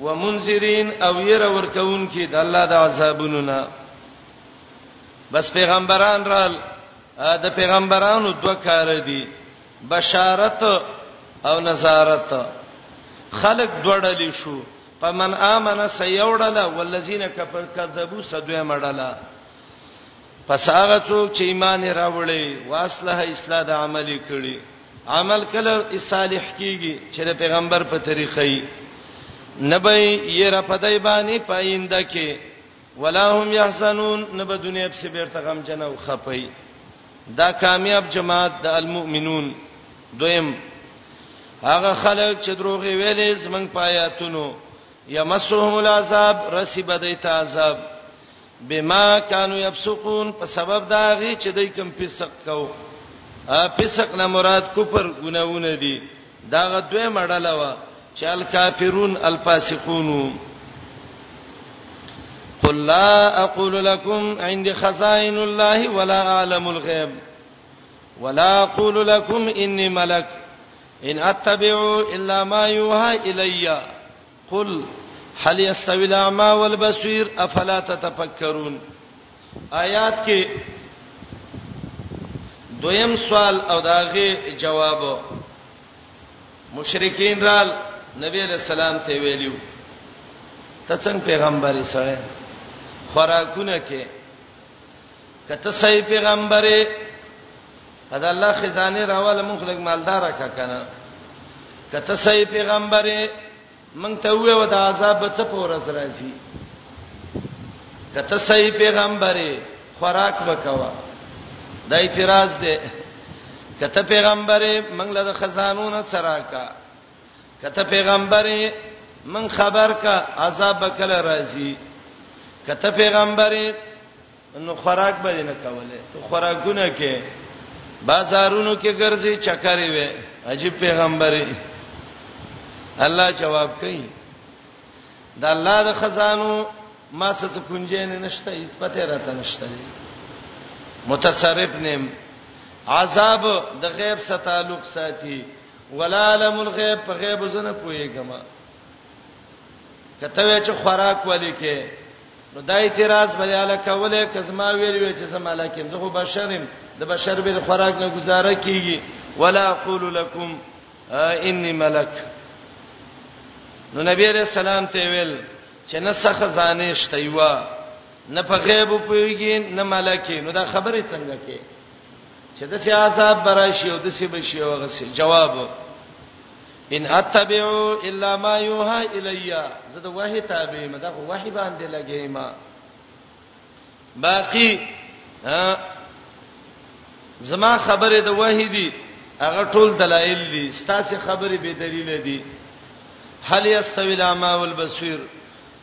S1: ومنذرین او ير ورکوونکي د الله د عذابونو نه بس پیغمبران رال د پیغمبرانو دوه کار دي بشارت او نظارت خلک دوه ډلې شو په من امنه سه یو ډله ولذین کفر کذبوا سه دویمه ډله پس هغه څوک چې ایمان یې راوړی واسله اصلاح د عملي کړي عمل کله صالح کیږي چې د پیغمبر په طریقې نبی یې را پدای باندې پاینده کې ولا هم يحزنون نه به دنیا په بیرته غم جن او خپي دا کامیاب جماعت د المؤمنون دویم هغه خلک چې دروغ ویلې زمنګ پایاتونو یمسهم العذاب رسیب دیت عذاب بما كانوا يفسقون په سبب دا غي چې دوی کوم فسق کو فسق نه مراد کفر ګناونه دي دا غدوی مړاله وا چې الکافرون الفاسقون قل لا اقول لكم عندي خزائن الله ولا اعلم الغيب ولا اقول لكم اني ملك ان اتبع الا ما يوحى الي قل هل يستوي الاعمى والبصير افلا تتفکرون آیات کې دویم سوال او داغه جواب مشرکین رال نبی علیہ السلام ته ویلو ته څنګه پیغمبري سره خوراکونه کې کته صحیح پیغمبري ادا الله خزانه راواله مخلق مالدار کا کنه کته صحیح پیغمبري مونږ ته وې و دا عذاب څه په ورځ راځي کته صحیح پیغمبري خوراک وکوا دا اعتراض دی کته پیغمبري مونږ له خزانونو سراکا کته پیغمبري مونږ خبر کا عذاب کله راځي کته پیغمبري نو خوراک به نه کوله ته خوراکونه کې بازارونو کې ګرځي چکرې وې عجیب پیغمبري الله جواب کوي دا الله د خزانو ما څه کنجې نه نشته هیڅ پته راته نشته متصرف نیم عذاب د غیب سره تعلق ساتي ولا علم الغیب په غیب زنه پويګما کته چې خوراک ولي کې نو دا اعتراض به یاله کوله کزما ویل وی چې زما لکه زه خو بشرم د بشر به خوراک نه گزاره کیږي ولا اقول لكم انی ملک نو نبی رسول الله ته ویل چې نه سخه ځانې شته یوا نه په غیب پویږي نه ملکی نو دا خبره څنګه کې چې د سیاست براشي او د سی بشي او غسه جواب ان اتبعو الا ما یوها الیا زه د وحی تابع ما دا خو وحی باندې لګی ما باقی زما خبره د وحی دی هغه ټول دلایل دي ستاسو خبره به دلیل دي هل یستوی الاما والبصیر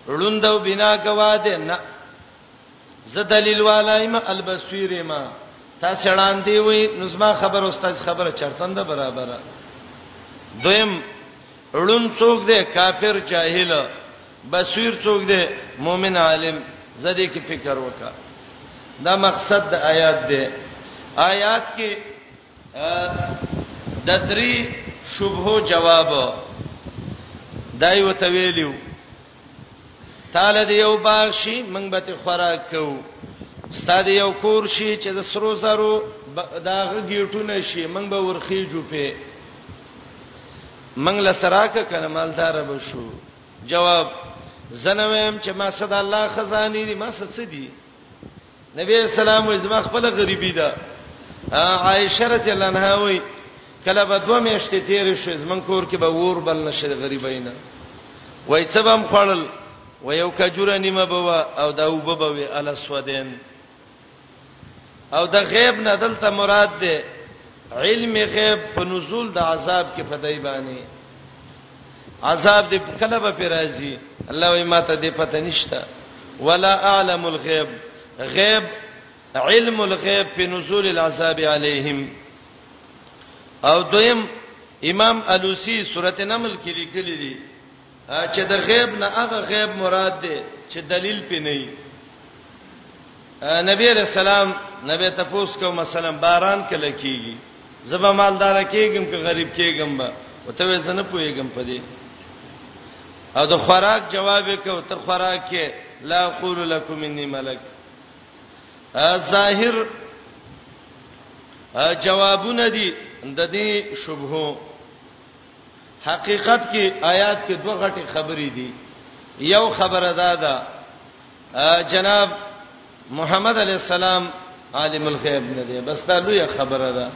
S1: ړوند او بنا گواده نه زه دلیل والا یم البصیر یم تاسو وړاندې وي نو زما خبر استاد خبره چرتنده برابره دویم ړون څوک دی کافر جاهل بصیر څوک دی مؤمن عالم زدي کې فکر وکا دا مقصد د آیات دی آیات کې د درې شبهه جواب دایو تویلیو تعالی دې یو باغ شي موږ به ته خوراک کوو ستاد یو کور شي چې د سرو زرو داغه گیټونه شي موږ به ورخی جو په موږ لسراکه کنه مالدار به شو جواب زنویم چې ما صد الله خزانی دي ما څه دي نبی اسلام وې زما خپل غریبی ده عائشه رضی الله عنها وې کله به دوه میاشتې تیر شي زمون کور کې به ور بل نشه غریبینا وای څه بم خړل و یو کجوره نیمه بوا او دا وب بوي ال سودین او د غیب نه دلته مراد ده علم غیب په نزول د عذاب کې فدای باندې عذاب دې کله به پر راځي الله وای ماته دې پته نشته ولا اعلم الغیب غیب علم الغیب په نزول العذاب علیهم او دویم امام الوسی سورته نمل کې لیکلي دي چې د غیب نه هغه غیب مراد ده چې دلیل پې نه وي نبی علیہ السلام نبی تپوس کو مثلا باران کله کیږي زبا مالدار کیږم که غریب کیږم به وته وې زنه پویګم پدې او د خوراک جواب کو ته خوراک کې لا اقول لكم اني ملک ظاهر جوابونه دي د دې شبهه حقیقت کې آیات کې دوه غټې خبرې دي یو خبره دا ده جناب محمد علی السلام عالم الغیب نه دی بس دا لوی خبره ده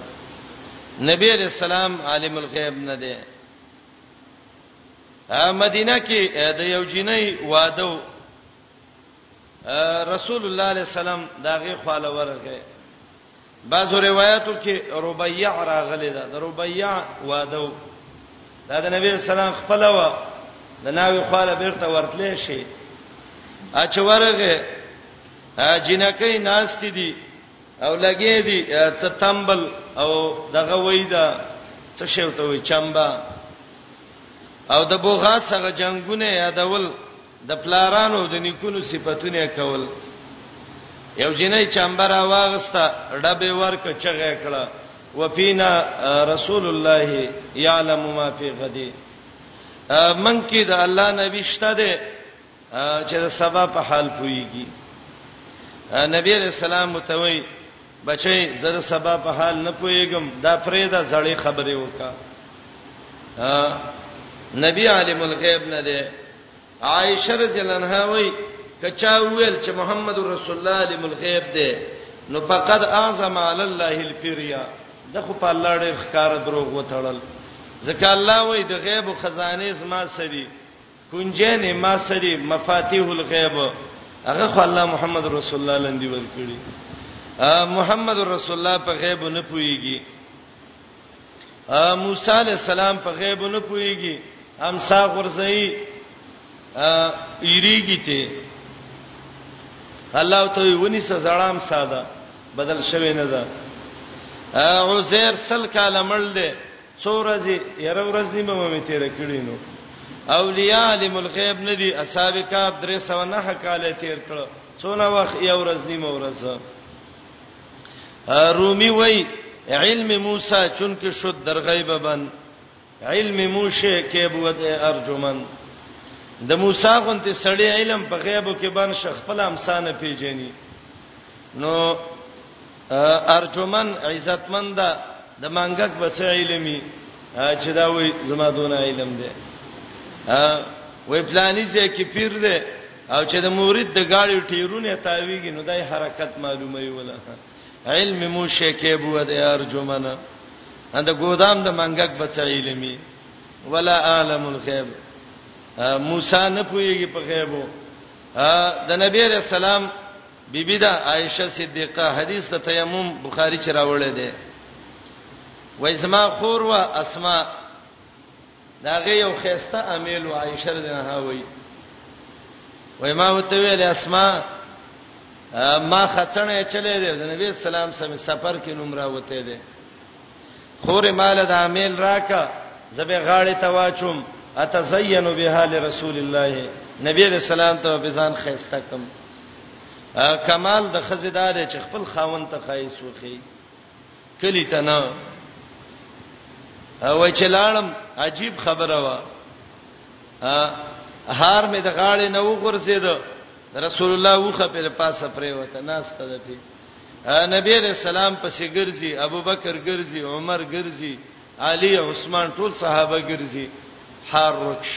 S1: نبی علی السلام عالم الغیب نه دی مدینه کې د یو جینۍ واده رسول الله علیه السلام داغه خاله ورغه بعضو روایتو کې ربيع راغلی دا د ربيع وادو دا د نبی سلام خپل و د ناوی خاله بیرته ورتلې شي اچورغه جنکې ناشت دي او لګې دي څه تمبل او دغه وېدا څه شوته وي چمبا او د بوغا سره جنگونه یادول د پلارانو د نیکونو صفاتونه کول یو جنې چمبر واغسته ډبه ورک چغه کړه وفینا رسول الله یعلم ما فی غدی من کې د الله نبی شته ده چې سبا په حال پويږي نبی رسول الله متوي بچي زه د سبا په حال نه پويګم دا پرې دا زړې خبرې وکا نبی عالم الغیب نه دی عائشه رضی الله عنها وای کچا ویل چې محمد رسول الله عالم الغیب دی نو فقد اعظم علی الله الفریا د خو په الله ډېر ښکار دروغ وتړل ځکه الله وای د غیب خزانه زما سری کنجین ما سری مفاتیح الغیب هغه خو الله محمد رسول الله لندې ورکړي محمد رسول الله په غیب نه پويږي موسی علی السلام په غیب نه پويږي امسا غرزئی ایریږي ته الله ته ونی سزړام ساده بدل شوی نه ده عزیر سل کاله مړ دی څو ورځې یره ورځ نیمه مې تیر کړی نو اولیاء علم الغیب ندی اصحاب کعب 309 کال تیر کړ څونه وخت یو ورځ نیمه ورځ رومي وای علم موسی چونکه شد در غیب بن علم موشه کې بود ارجمن د موسی غونته سړی علم په غیبو کې بن شخ خپل امسانه پیژني نو ارجمن عزتمند د منګک بس علمي چې دا وې زما دون علم دی وې پلاني چې کې پیر دی او چې د مورید د گاړي ټیرونه تاویږي نو دای حرکت معلومه وي ولا علم مو شکه بو د ارجمن اند ګودام د منګک بس علمي ولا عالم الغیب موسی نه پويږي په غیبو د نبی رسول الله بیبی دا عائشه صدیقه حدیث د تیمم بخاری چې راوړی دی وای زما خور وا اسماء داغه یو خيسته امیل و عائشه رضی الله عنها وای وای ما وته ویل اسماء ما خڅنه چلے دی د نبی اسلام سم سفر کې نمره وته دی خور مال د امیل راکا زبې غاړې ته واچوم اتزین بها لرسول الله نبی رسول الله ته بزان خيسته کم کمال د خزې دار چې خپل خاون ته خایس وخی کلی ته نه وای چې لاړم عجیب خبره وا هار مې د غاړې نه وغورځید رسول الله وخه په پاسه پرې وته ناس ته دی نبی رسول الله پسې ګرځي ابوبکر ګرځي عمر ګرځي علی عثمان ټول صحابه ګرځي حار رکش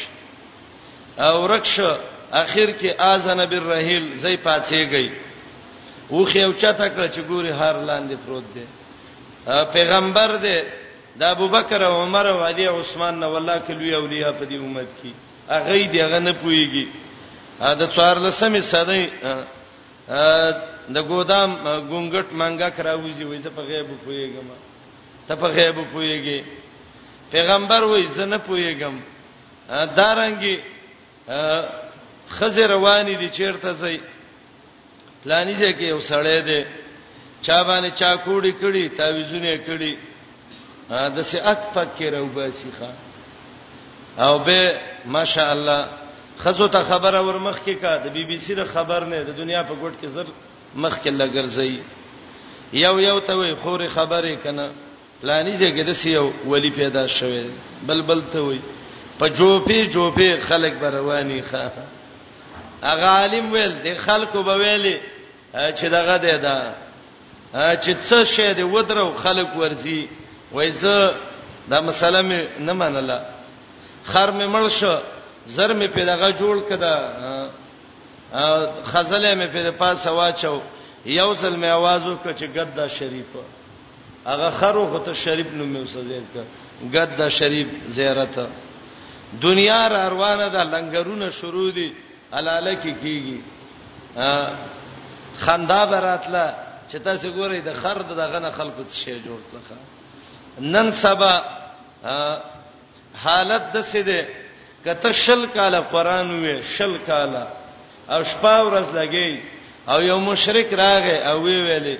S1: او رکش اخر کې اذن بالرحیل زې پاتېږي و خو یو چاته کړ چې ګوري هر لاندې پروت دی پیغمبر دی د ابوبکر او عمر او علی او عثمان نه والله کلوی اولیاء په دې امت کې اغه دې هغه نه پويږي دا څوار لسمه صدې د ګودام ګونګټ منګه کراوځي وایي زه په غیب پويګم ته په غیب پويږي پیغمبر وای زه نه پويږم دارنګي خزر رواني دي چیرته زی پلاني ځای کې یو سړی دی چا باندې چا کوړی کړي تعویذونه کړي د سي اک پک کې راو باسي ښا او به ماشاء الله خزو ته خبره ورمخ کې کا د بي بي سي د خبر نه د دنیا په ګډ کې زر مخکې له ګرځي یو یو ته وي خوري خبرې کنه لانی ځای کې د سیو ولی پیدا شوه بلبل ته وي په جوپی جوپی خلک برواني ښه اغه عالم ویل د خلکو به ویلي چې دغه دی دا چې څه شه دی ودرو خلک ورزي وای زه دا مسله مې نه منله خر مې مړ شو زر مې پیداغه جوړ کړه خزلې مې په پاسه واچو یو ځل مې आवाज وکړ چې ګدا شریف هغه خرو خو ته شریف نوم مې وسزید ک ګدا شریف زیارت دنیا را روانه ده لنګرونه شروع دي الاله کې کیږي خندا براتله چې تاسو ګورئ د خر دغه نه خلکو څه شی جوړ کړه نن سبا حالت د څه دی کته شل کاله قران وې شل کاله او شپه ورځ لګي او یو مشرک راغې او وی ویلې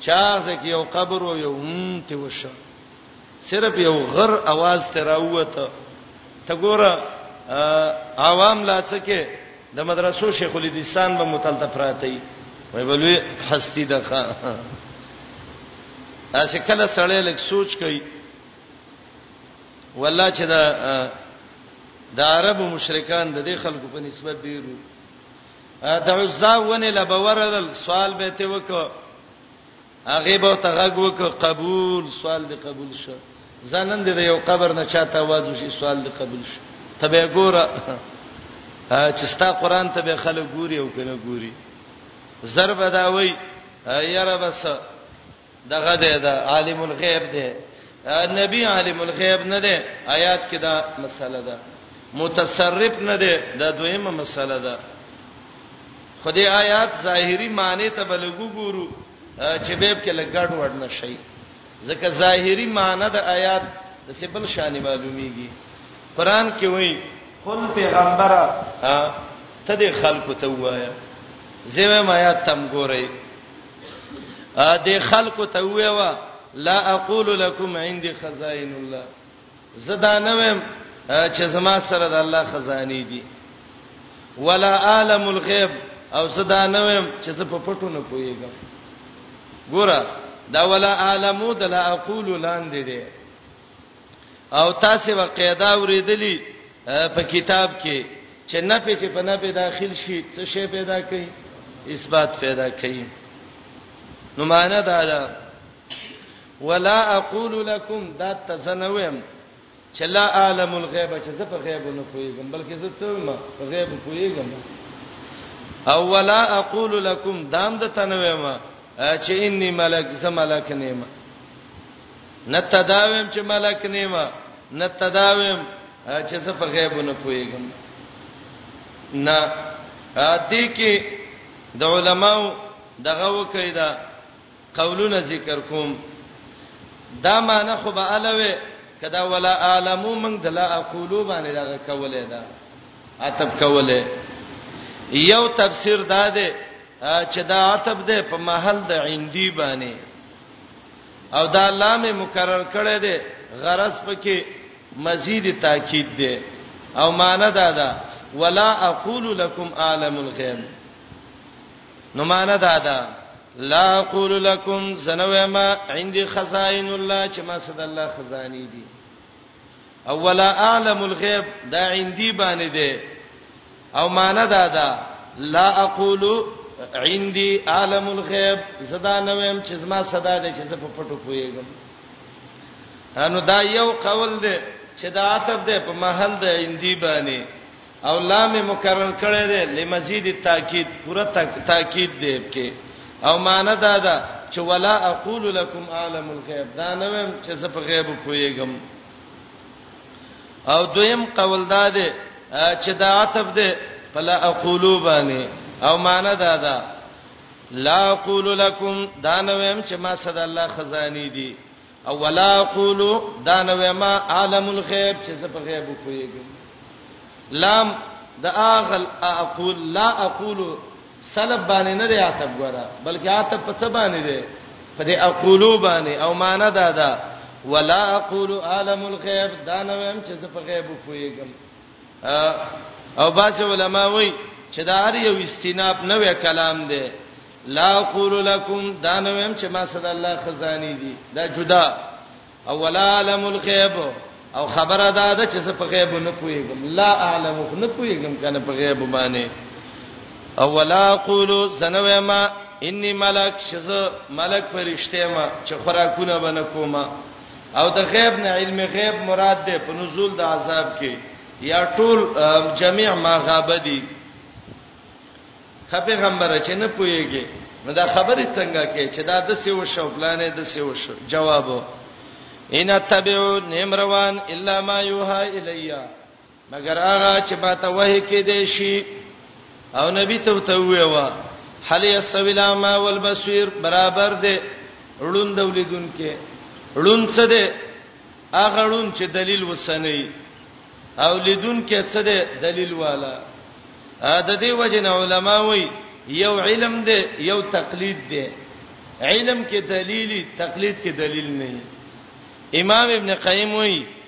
S1: چاغه کې یو قبر او یو ته وشه صرف یو غر आवाज ته راوته ته ګوره عوام لا څه کې د مدرسو شیخ الحدیثان به متلته پراته وي وای بلوي هستی ده اسه کله سړی لک سوچ کوي والله چې دا د عرب مشرکان د دې خلکو په نسبت ډیرو د عزا ونه لبورل سوال به ته وکړه هغه به ته غږ وکړه قبول سوال دی قبول شو زنن دې یو قبر نه چاته आवाज وشي سوال دی قبول شو ته به ګوره چې ستا قران ته به خلک ګوري او کنه ګوري ضرب دا وای یاره بس دغه دی دا عالم الغیب دی نبی عالم الغیب نه دی آیات کې دا مسله ده متصرف نه دی دا دویمه مسله ده خدای آیات ظاهری معنی ته بلګو ګورو چې بیب کې لګړ وړ نه شي ځکه ظاهری معنی د آیات د سبل شان معلومیږي قران کې وایي قل پیغمبره ته د خلکو ته وایا زمه ما یا تم ګورئ ا دې خلکو ته ویوا لا اقول لكم عندي خزائن الله زدا نه ویم چې زما سره د الله خزاني دي ولا عالم الغیب او زدا نه ویم چې زه په پټو نه پويګم ګوره دا ولا عالمو د لا اقول لاندې دي او تاسو به قاعده ورېدلی په کتاب کې چې نه په چې په نه په داخل شي څه شی پیدا کوي اثبات پیدا کوي نو معنا دا ده ولا اقول لكم دا تزنوم چې لا عالم الغیب چې زه په غیب نه پوهیږم بلکې زه څه ما په غیب پوهیږم او ولا اقول لكم دام د تنویم چې انی ملک زه ملک نیمه نه تداویم چې ملک نیما نه تداویم چې زه په غیب نه پويګم نه دې کې د علماو دغه وکیدا قولونه ذکر کوم دا معنی خو به الوي کدا ولا عالمو من دلا اقولو باندې دغه کوله دا عتب کوله یو تفسیر دا ده چې دا عتب ده په محل د عندي باندې او دا لام مکرر کړی دی غرض پکې مزید تاکید دی او معنی دا ده ولا اقول لكم عالم الغیب نو معنی دا ده لا اقول لكم زنوما عندي خزائن الله چې ما صد الله خزانی دي او ولا اعلم الغیب دا عندي باندې ده او معنا دا ده لا اقول عندي اعلم الغیب زدا نویم چې زما صدا ده چې زه په پټو پويګم انو دا یو قول ده چې دا عتب ده په محل ده عندي باندې او لام مکرر کړی دی لمزید تاکید پورا تاکید دی کې او معنی دا ده چې ولا اقول لكم عالم الغیب دا نه ویم چې زه په غیب پویګم او دویم قول دا دی چې دا عتب دی فلا اقول باندې او معنی دا ده لا اقول لكم دا نه ویم چې ما صد الله خزانی دي او ولا اقول دا نه وایم عالم الغیب چې زه په غیب پوهیږم لام د اغل اقول لا اقول سلب باندې نه دی عتب ګره بلکې عتب په څه باندې دی په دې اقولو باندې او معنا دا ده ولا اقول عالم الغیب دا نه وایم چې زه په غیب پوهیږم او باج علماء وای چې دا هر یو استناب نه وی کلام دی لا اقول لكم دا نو هم چې ما صد الله خزانی دي دا جدا او ولا علم الغیب او خبره دا ده چې زه په غیب نه پوهیږم لا اعلم نه پوهیږم کنه په غیب باندې او ولا اقول زنوې ما انی ملک شزه ملک فرشته ما چې خوراکونه بنه کومه او د غیب نه علم غیب مراد ده په نزول د عذاب کې یا ټول جميع ما غاب دي خپه غمبر چې نه پويږي نو دا خبره څنګه کې چې دا د سیو شو پلانې د سیو شو جواب ان تبعو نیم روان الا ما یوها الیا مګر هغه چې باته وه کې دی شي او نبی ته ته ویوا حل یسویلا ما والبصیر برابر دی ړوند ولیدون کې ړوند څه دی هغه ړوند چې دلیل وسنی او لیدون کې څه دی دلیل والا د دې وجه نه علما وایي یو علم دی یو تقلید دی علم کې دلیلی تقلید کې دلیل نه امام ابن قیم وایي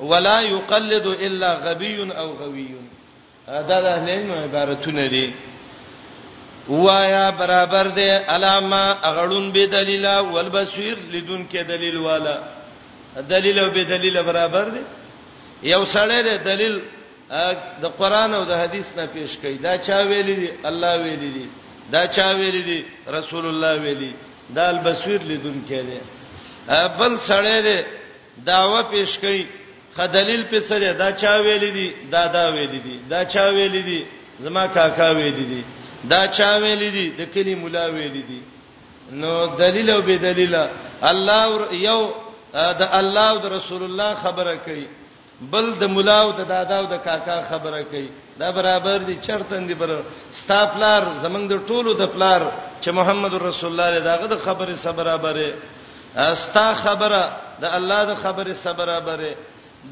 S1: ولا يقلد الا غبي او غوي دا د اهل علم عبارتونه دي وایا برابر دی علامه اغړون به دلیل ول بصیر لدون کې دلیل والا دلیل او به دلیل برابر دی یو سړی دی دلیل د قران او د حدیث نه پیش کړي دا چا ویلی دی الله ویلی دی دا چا ویلی دی رسول الله ویلی دا البصیر لدون کې دی بل سړی دی دعوه پیش کړي خه دلیل په سره دا چا ویل دي دا دا ویل دي دا چا ویل دي زما کاکا ویل دي دا چا ویل دي د کلی مولا ویل دي نو دلیل او به دلیل الله یو د الله او د رسول الله خبره کوي بل د مولا او د دادا او د کاکا خبره کوي دا برابر دي چرتن دي بر ستاپلار زمنګ د ټولو د پلار چې محمد رسول الله دغه د خبره سره برابره ستا خبره د الله د خبره صبره بره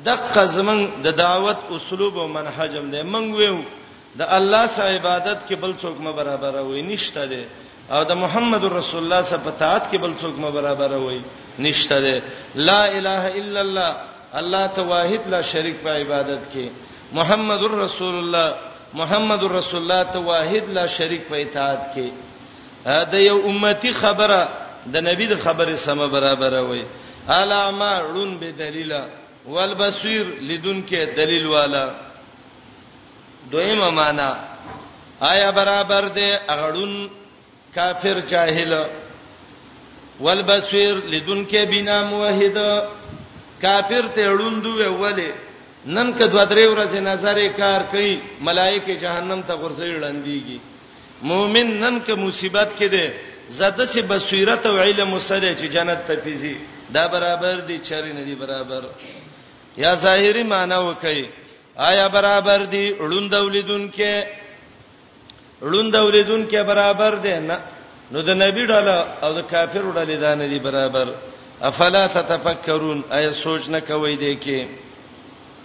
S1: دقه زمنګ د دعوت اسلوب او منهج هم دی منګ ویو د الله سره عبادت کې بل څوک م برابر وي نشته دی او د محمد رسول الله سره په تات کې بل څوک م برابر وي نشته دی لا اله الا الله الله ته واحد لا شریک په عبادت کې محمد رسول الله محمد رسول الله ته واحد لا شریک په اطاعت کې د یو امتی خبره د نبی د خبره سم برابر وي علامه ړون به دلیل والبصیر لدون کې دلیل والا دویمه معنا آیا برابر دی اغړون کافر جاهل والبصیر لدون کې بنا موحد کافر ته ړوندو ویولې نن که دوه درې ورځې نظر کار کوي ملائکه جهنم ته غورځي لاندېږي مومن نن که مصیبت کې دی زده سي بصیرت او علم سره چې جنت ته پیزي دا برابر دي چری نه دي برابر یا ظاهری معنی وکي آیا برابر دي ړوند ولیدون کې ړوند ولیدون کې برابر دي نه نو د نبی ډاله او د کافر ډاله دا نه دي برابر افلا تتفکرون آیا سوچ نه کوي دي کې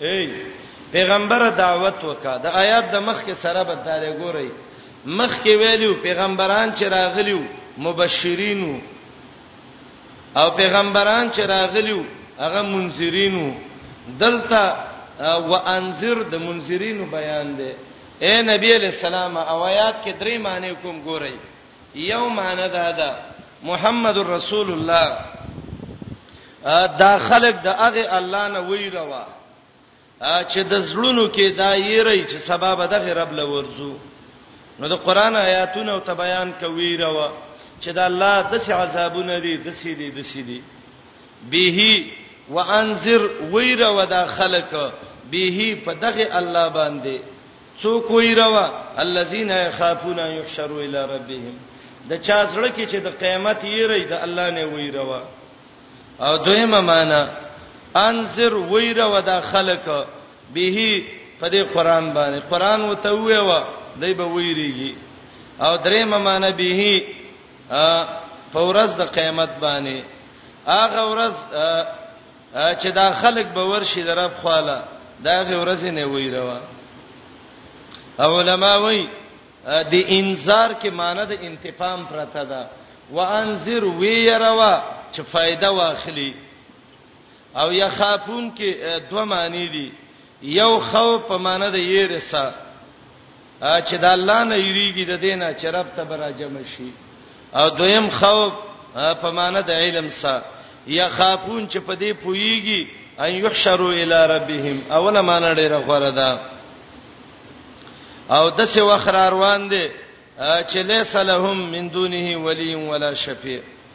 S1: ای پیغمبر دعوت وکا د آیات د مخ کې سره به دارې ګورئ مخ کې ویلو پیغمبران چې راغلیو مبشرینو او پیغمبران چې راغلیو هغه منذرینو دلته وانذر د منذرینو بیان دی اے نبی علیہ السلام او آیات کې درې معنی کوم ګورئ یو معنی دا ده محمد رسول الله دا خلق د هغه الله نه ویروا چې د زړونو کې دا یری چې سبب د غیر رب لورځو نو د قران آیاتونه او تبیان کوي روا چې دا الله د څه عذابونه دي د څه دي د څه دي به وانذر ویروا دا خلق به په دغه الله باندې څوک وی روا الذين يخافون يحشروا الى ربهم د چا زړه کې چې د قیامت یې ری د الله نه وی روا او دویمه معنا انذر وی روا د خلک به په دې قران باندې قران وته ویوا دای به ویریږي او دریمه معنا به فورز د قیامت باندې اغه ورځ چې دا خلک به ورشي در رب خواله دا غي ورځ نه ویروا علماء وای د انذار کې معنی د انتقام پرته ده وانذر ویروا چې فائدہ واخلي او یخافون کې دوه معنی دي یو خوف په معنی د یرسه چې د الله نه یریږي د دینه چې رب ته براجم شي او دویم خوف په معنی د علم سره یا خافون چې په دې پویږي ان یحشروا الی ربهم اوله معنی ډیره غوړه ده او د څه وخت روان دي چې ليس لهم من دونه ولي ولا شفيع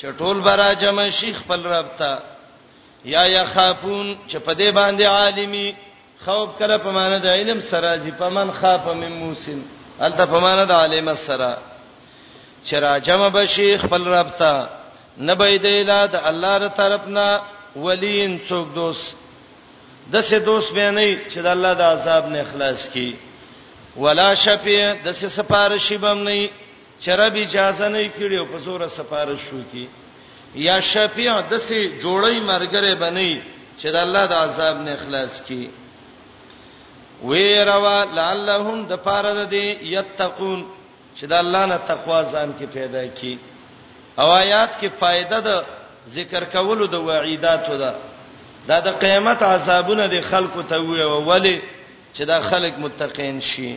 S1: چټول برا جمع شي خپل رب ته یا یخافون چې په دې باندې عالمي خوف کله په معنا د علم سره چې په من خاف من موسن الته په معنا د عالم سره چې را جمع بشي خپل رب ته نبی د اله د الله تر طرفنا ولین څوک دوست د سه دوست به نه چې د الله د عذاب نه خلاص کی ولا شفیع د سه سفارشی بم نه چې رب اجازه نه کړي او په زور سفارش وکي یا شفیع د سي جوړی مرګره بنئ چې د الله د عذاب نه خلاص کی ویروا لعلهم د پاره د دې یتقون چې د الله نه تقوا ځان کې پیدا کی او آیات کې فائدہ د ذکر کولو د وعیداتو ده دا د قیامت عذابونه د خلکو ته وی او ولی چې دا خلک متقین شي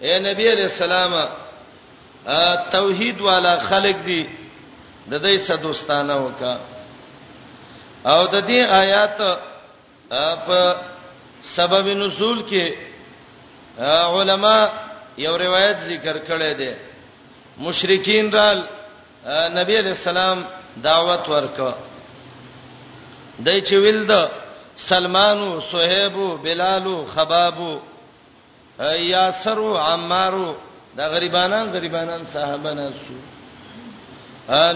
S1: اے نبی علیہ السلام توحید والا خلق دی د دې صدوستانه وکا او د دې آیات په سبب نزول کې علما یو روایت ذکر کړی دی مشرکین رال نبی علیہ السلام دعوت ورکړه دای چې ویل د سلمانو صہیبو بلالو خبابو یاسر او عمار دا غریبانان غریبانان صحابه ناسو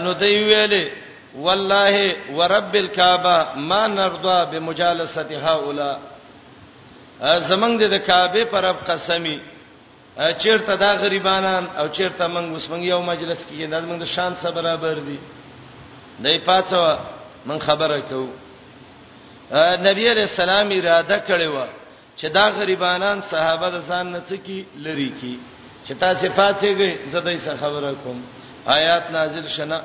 S1: نو دی ویلې والله ورب الكعبه ما نرضى بمجالسه هؤلاء زمنګ د کعبه پر اب قسمی چیرته دا غریبانان او چیرته موږ اوس موږ یو مجلس کې دا موږ د شان سره برابر دي دای پاتو من خبره کو نبی علیہ السلام اراده کړې و چې دا غریبانان صحابه د ځان نه څه کی لری کی چې تاسو پاتېږئ زه دای څه خبره کوم آیات نازل شنه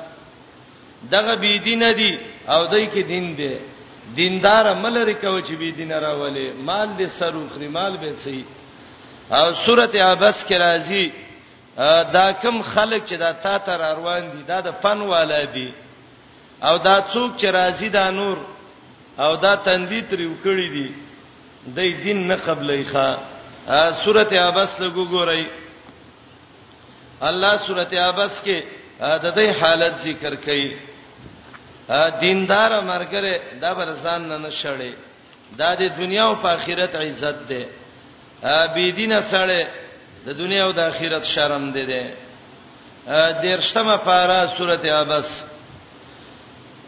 S1: دغه بی دین دی او دای کې دین دی دیندار عمل ریکو چې بی دین راولې مال دې سرو خري مال به سي او سورته عبس کې راځي دا کم خلک چې دا تا تر روان دي دا د فن والا دي او دا څوک چې راضی دا نور او دا تندی تریو کړی دی د دین نه قبلې ښا سورته عبس لګو ګورئ الله سورته عبس کې د دې حالت ذکر کړي دیندار مرګره دا برسان نه نشړي دا د دنیا او آخرت عزت ده بی دینه سره د دنیا او د آخرت شرم ده ده دیرشتمه پارا سورته عبس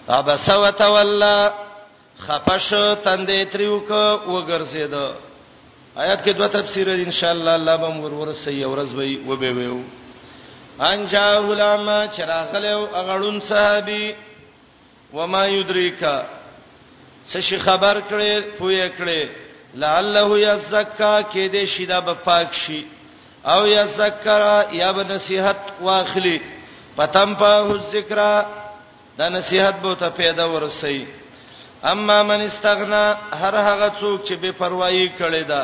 S1: عبس وتولى خپش تندې تریو کو وګرځید آیات کې دوه تفسیر ان شاء الله الله بم ورور سي اورز وي وبې ویو ان جاء غلام چراغلو اغړون صحابي وما يدريك څه شي خبر کړي پوي کړي لعله يزکا کې دې شي دا به پاک شي او يذكر یا به نصيحت واخلي پتم په ذکر دا نصيحت به ته پیدا ورسي اما من استغنا هر هغه څوک چې بے پروايي کړي دا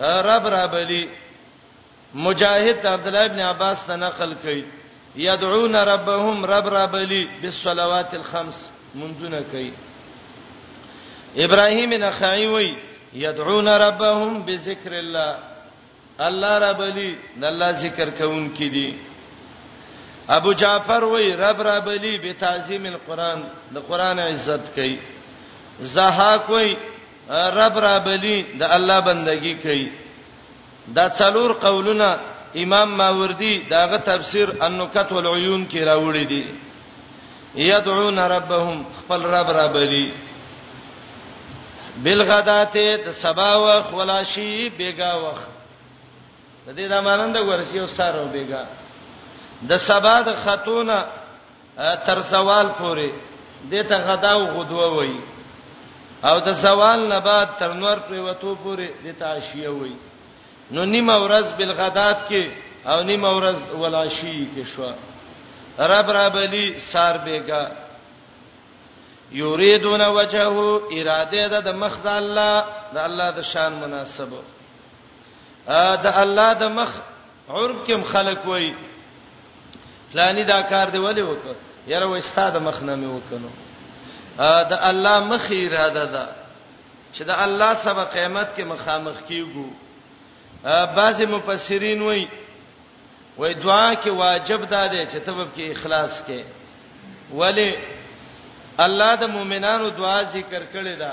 S1: رب رابلی مجاهد عبد الله ابن عباس ته نقل کړي يدعون ربهم رب رابلی بالصلوات الخمس منځونه کوي ابراهيم نخعي وي يدعون ربهم بذكر الله الله ربلی د الله ذکر کوونکې دي ابو جعفر وای رب را بلی به تعظیم القرآن د قرآن عزت کوي زهاک وای رب رابلی د الله بندگی کوي دا څلور قولونه امام ماوردی داغه تفسیر النکت والعیون کې راوړی دی یدعون ربهم خپل رب رابلی بالغداته د سبا وخت ولاشی بیگا وخت د دې د مانند ورسی او سارو بیگا د سبا د خاتونه تر زوال پورې دته غدا او غدوه وای او د زوال نه بعد تر نور پریوتو پورې دته عشیه وای نو نیمه ورځ بالغدات کې او نیمه ورځ ولاشی کې شو رب ربلی سار بیگا یریدون وجهه اراده ده د مخ د الله د الله د شان مناسبه د الله د مخ عرب کې خلک وای پلاني دا کار دی ولې وکړ یاره و استاد مخ نه مې وکنو د الله مخ اراده ده چې د الله سبا قیامت کې مخامخ کیږو بعضی مفسرین وای وای دعا کې واجب ده ده چې تبب کې اخلاص کې ولی الله د مؤمنانو دعا ذکر کړې ده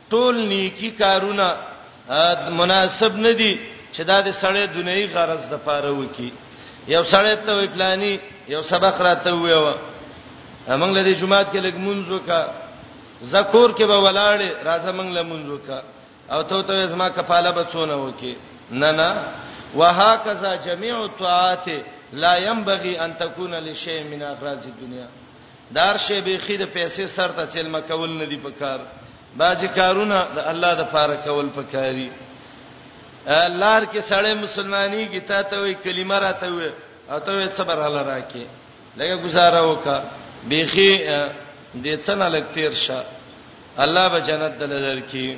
S1: ټول نیکی کارونه مناسب نه دي چې دا د سړی دنیوي غرض د پاره وکي یو سړی ته وی پلاني یو سبق راته ویو موږ له جمعات کې لګ مونږ وکا زکور کې به ولاړې راځه موږ له مونږ وکا او ته ته زما کفاله به څونه وکي نه نه وهکذا جميع الطاعات لا ينبغي ان تكون لشيء من اغراض الدنيا دار شی بیخی د پیسې سر ته چلمه کول نه دی پکار باځي کارونه د الله د پاره کول پکاري لار کې سړی مسلمانۍ کې تا ته وی کلمه راته وی او ته وی صبر الله راکې لکه گزاره وکا بیخی دې څنګه لګتیر شه الله به جنت دلدر کې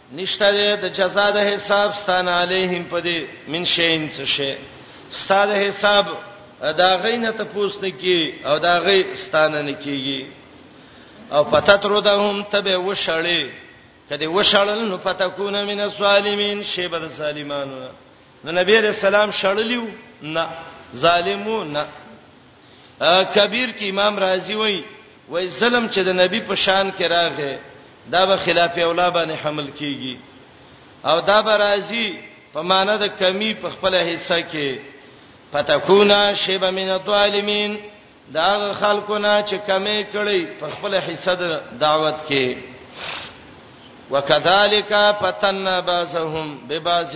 S1: نشته دی د جزاء د حساب ستانه علیهم پدې من شین څه شی ستاده حساب دا غینه ته پوسټ کی او دا غی ستانه نه کیږي او پتتردهم تبه وشړی کدی وشړل نو پتكون من الظالمین شیبه د ظالمانو نو نبی رسول الله شړلیو نه ظالمو نه کبیر کې امام رازی وای وای ظلم چې د نبی په شان کې راغې دا به خلاف اولا باندې حمل کیږي او دا به رازی په معنی د کمی په خپل حصہ کې فتكونا شبا من الظالمين دا خلکونه چې کمی کړي په خپل حصہ د دعوت کې وکذالک فتننا بعضهم ببعض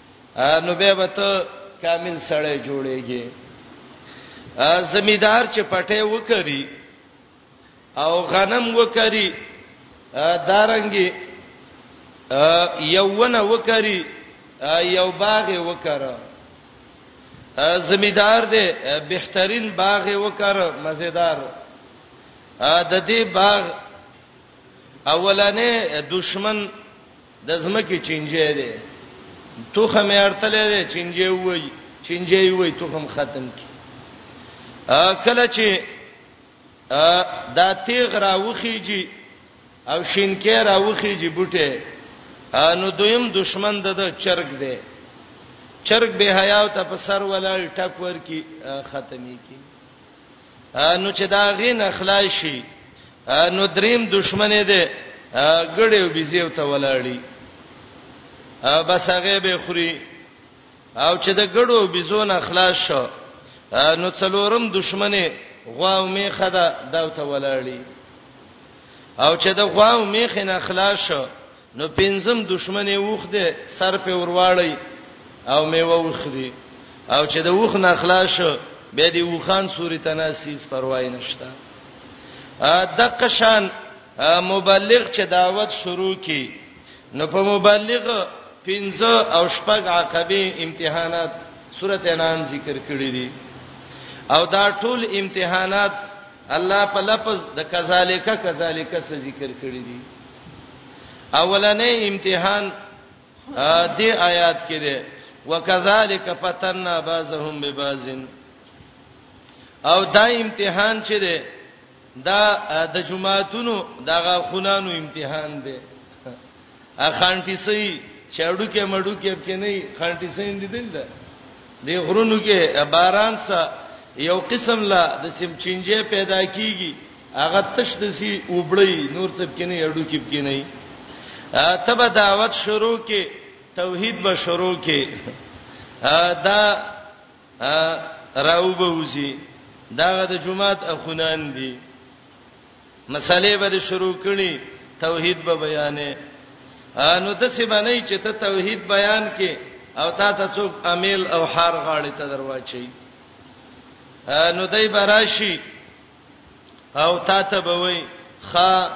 S1: نو به به ته کامل سړی جوړیږي زمیدار چې پټه وکړي او غنم وکړي دارنګي یوونه وکړي یو باغ وکړه زمیدار دې بهترین باغ وکړه مزیدار د دې باغ اولنې دشمن د زمکه چنجي دی توخه مې ارتلې دی چنجي وای چنجي وای توخم ختم کی کله چې دا تیغ راوخیږي او شینکې راوخیږي بوټه نو دویم دشمن د چرګ دی چرګ به حیا او ته په سر ولاړ ټک ور کی ختمي کی نو چې دا غي نه خلاص شي نو دریم دشمن دی ګړې او بيزیو ته ولاړی بس هغه به خوري او چې د ګړو بيزونه خلاص شو نو څلورم دشمن غوا او میخه دا داو ته ولاړی او چې د غوا او میخه نه خلاص شو نو پنځم دښمن یې اوښ دی، سر پرې ور واړوي او میوه وخوري او چې د اوښ نه خلاص شو، بیا دې اوښان سوري ته ناست شي، هېڅ پروا یې نشته. دغه شان مبلغ چې دعوت شروع کړي، نو په مبلغ پنځه او شپږ عقبې امتحانات سورته انعام ذکر کړي دي او دا ټول امتحانات الله په لفظ د کذالک کذالک څه ذکر کړی دی اولنې امتحان دې آیات کې ده وکذالک فتننا بعضهم ببعض او دا امتحان چې ده دا د جمعاتونو دغه خونانو امتحان ده اخانټی سي چې اډو کې مډو کې په کې نه خانټي سي اندي دل ده د غرونو کې باران سره یو قسم لا د سیم چینجه پیدا کیږي هغه تش د سی وبړی نور څه کې نه اډو کې په کې نه تبه دعوت شروع کې توحید به شروع کې دا راو به وزي دا د جمعات اخونان دي مسالې به شروع کړي توحید به بیانې نو د څه باندې چې ته توحید بیان کې او تا ته څوک امیل او حار غاړي ته درواچي نو دای براشي او تا ته به وای خا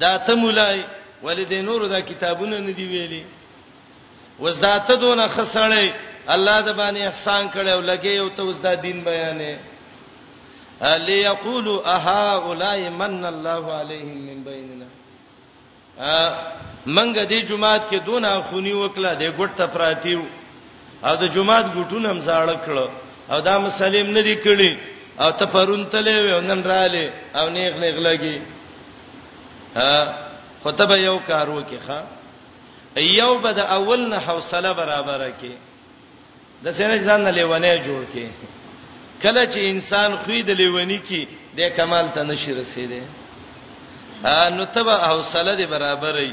S1: دا ته مولای ولې د نورو دا کتابونه نه دی ویلي وس دا ته دونه خسړې الله د باندې احسان کړي او لګي او ته وس دا دین بیانې الی یقولو اها اولای من الله علیهم من بیننا منګه دې جمعات کې دونه خونی وکړه دې ګټ ته پراتیو او د جمعات ګټون هم زاړه کړو او دا مسلم نه دی کړی او ته پرون تلې و نن رااله او نیغ نیغ لګي ها خطبه یو کار وکي ښا یو به د اول نه حوصله برابره کې د سینې ځان نه لیونه جوړ کې کله چې انسان خوې د لیونی کې د کمال ته نشي رسیدي نو تبه حوصله دې برابرې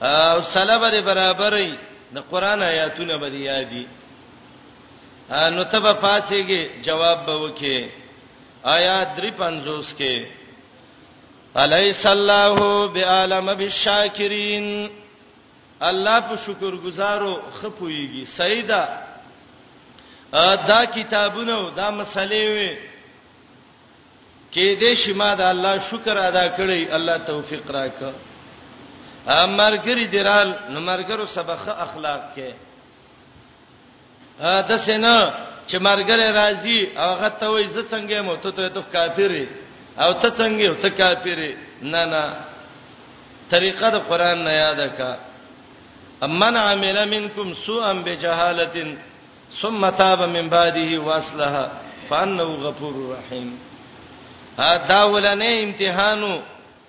S1: او صلابه دې برابرې د قران آیاتونه به یادي نو تبه پاتېږي جواب به وکې آیا 350 کې الیس الله بعالم بالشاکرین الله په شکر گزارو خپويږي سیدا دا کتابونه دا مسلې وي کې دې شما د الله شکر ادا کړی الله توفیق راکړه امرګری درال نو مرګرو سبخه اخلاق کې د سینا چې مرګره راځي هغه ته وای ز څنګه مو ته ته ته کافری او ته څنګه ته کافری نه نه طریقه د قران نه یاد کا امن عمل منکم سوءا بجهاله ثم تاب من بعده واصلح فانه غفور رحیم دا ولنې امتحانو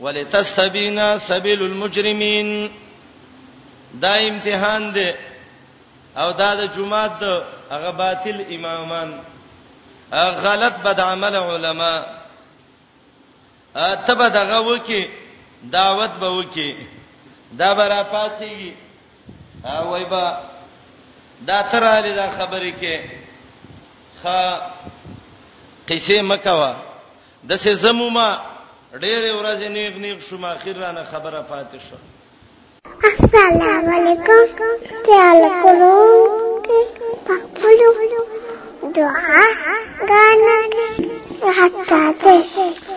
S1: ولتستبین سبیل المجرمین دا امتحان دی او دا د جمعات د هغه باطل امامان غلط بد عمل علما تبه دغه وکی دعوت به وکی دا برا پاتېږي وای با دا تراله دا خبرې کې خا قصې مکوا داسې زه مومه ډېرې ورځې نیغ نیغ شوم اخر رانه خبره پاتې شوه
S2: السلام علیکم تعال کولو پخپلو دعا غانا کې حتا ته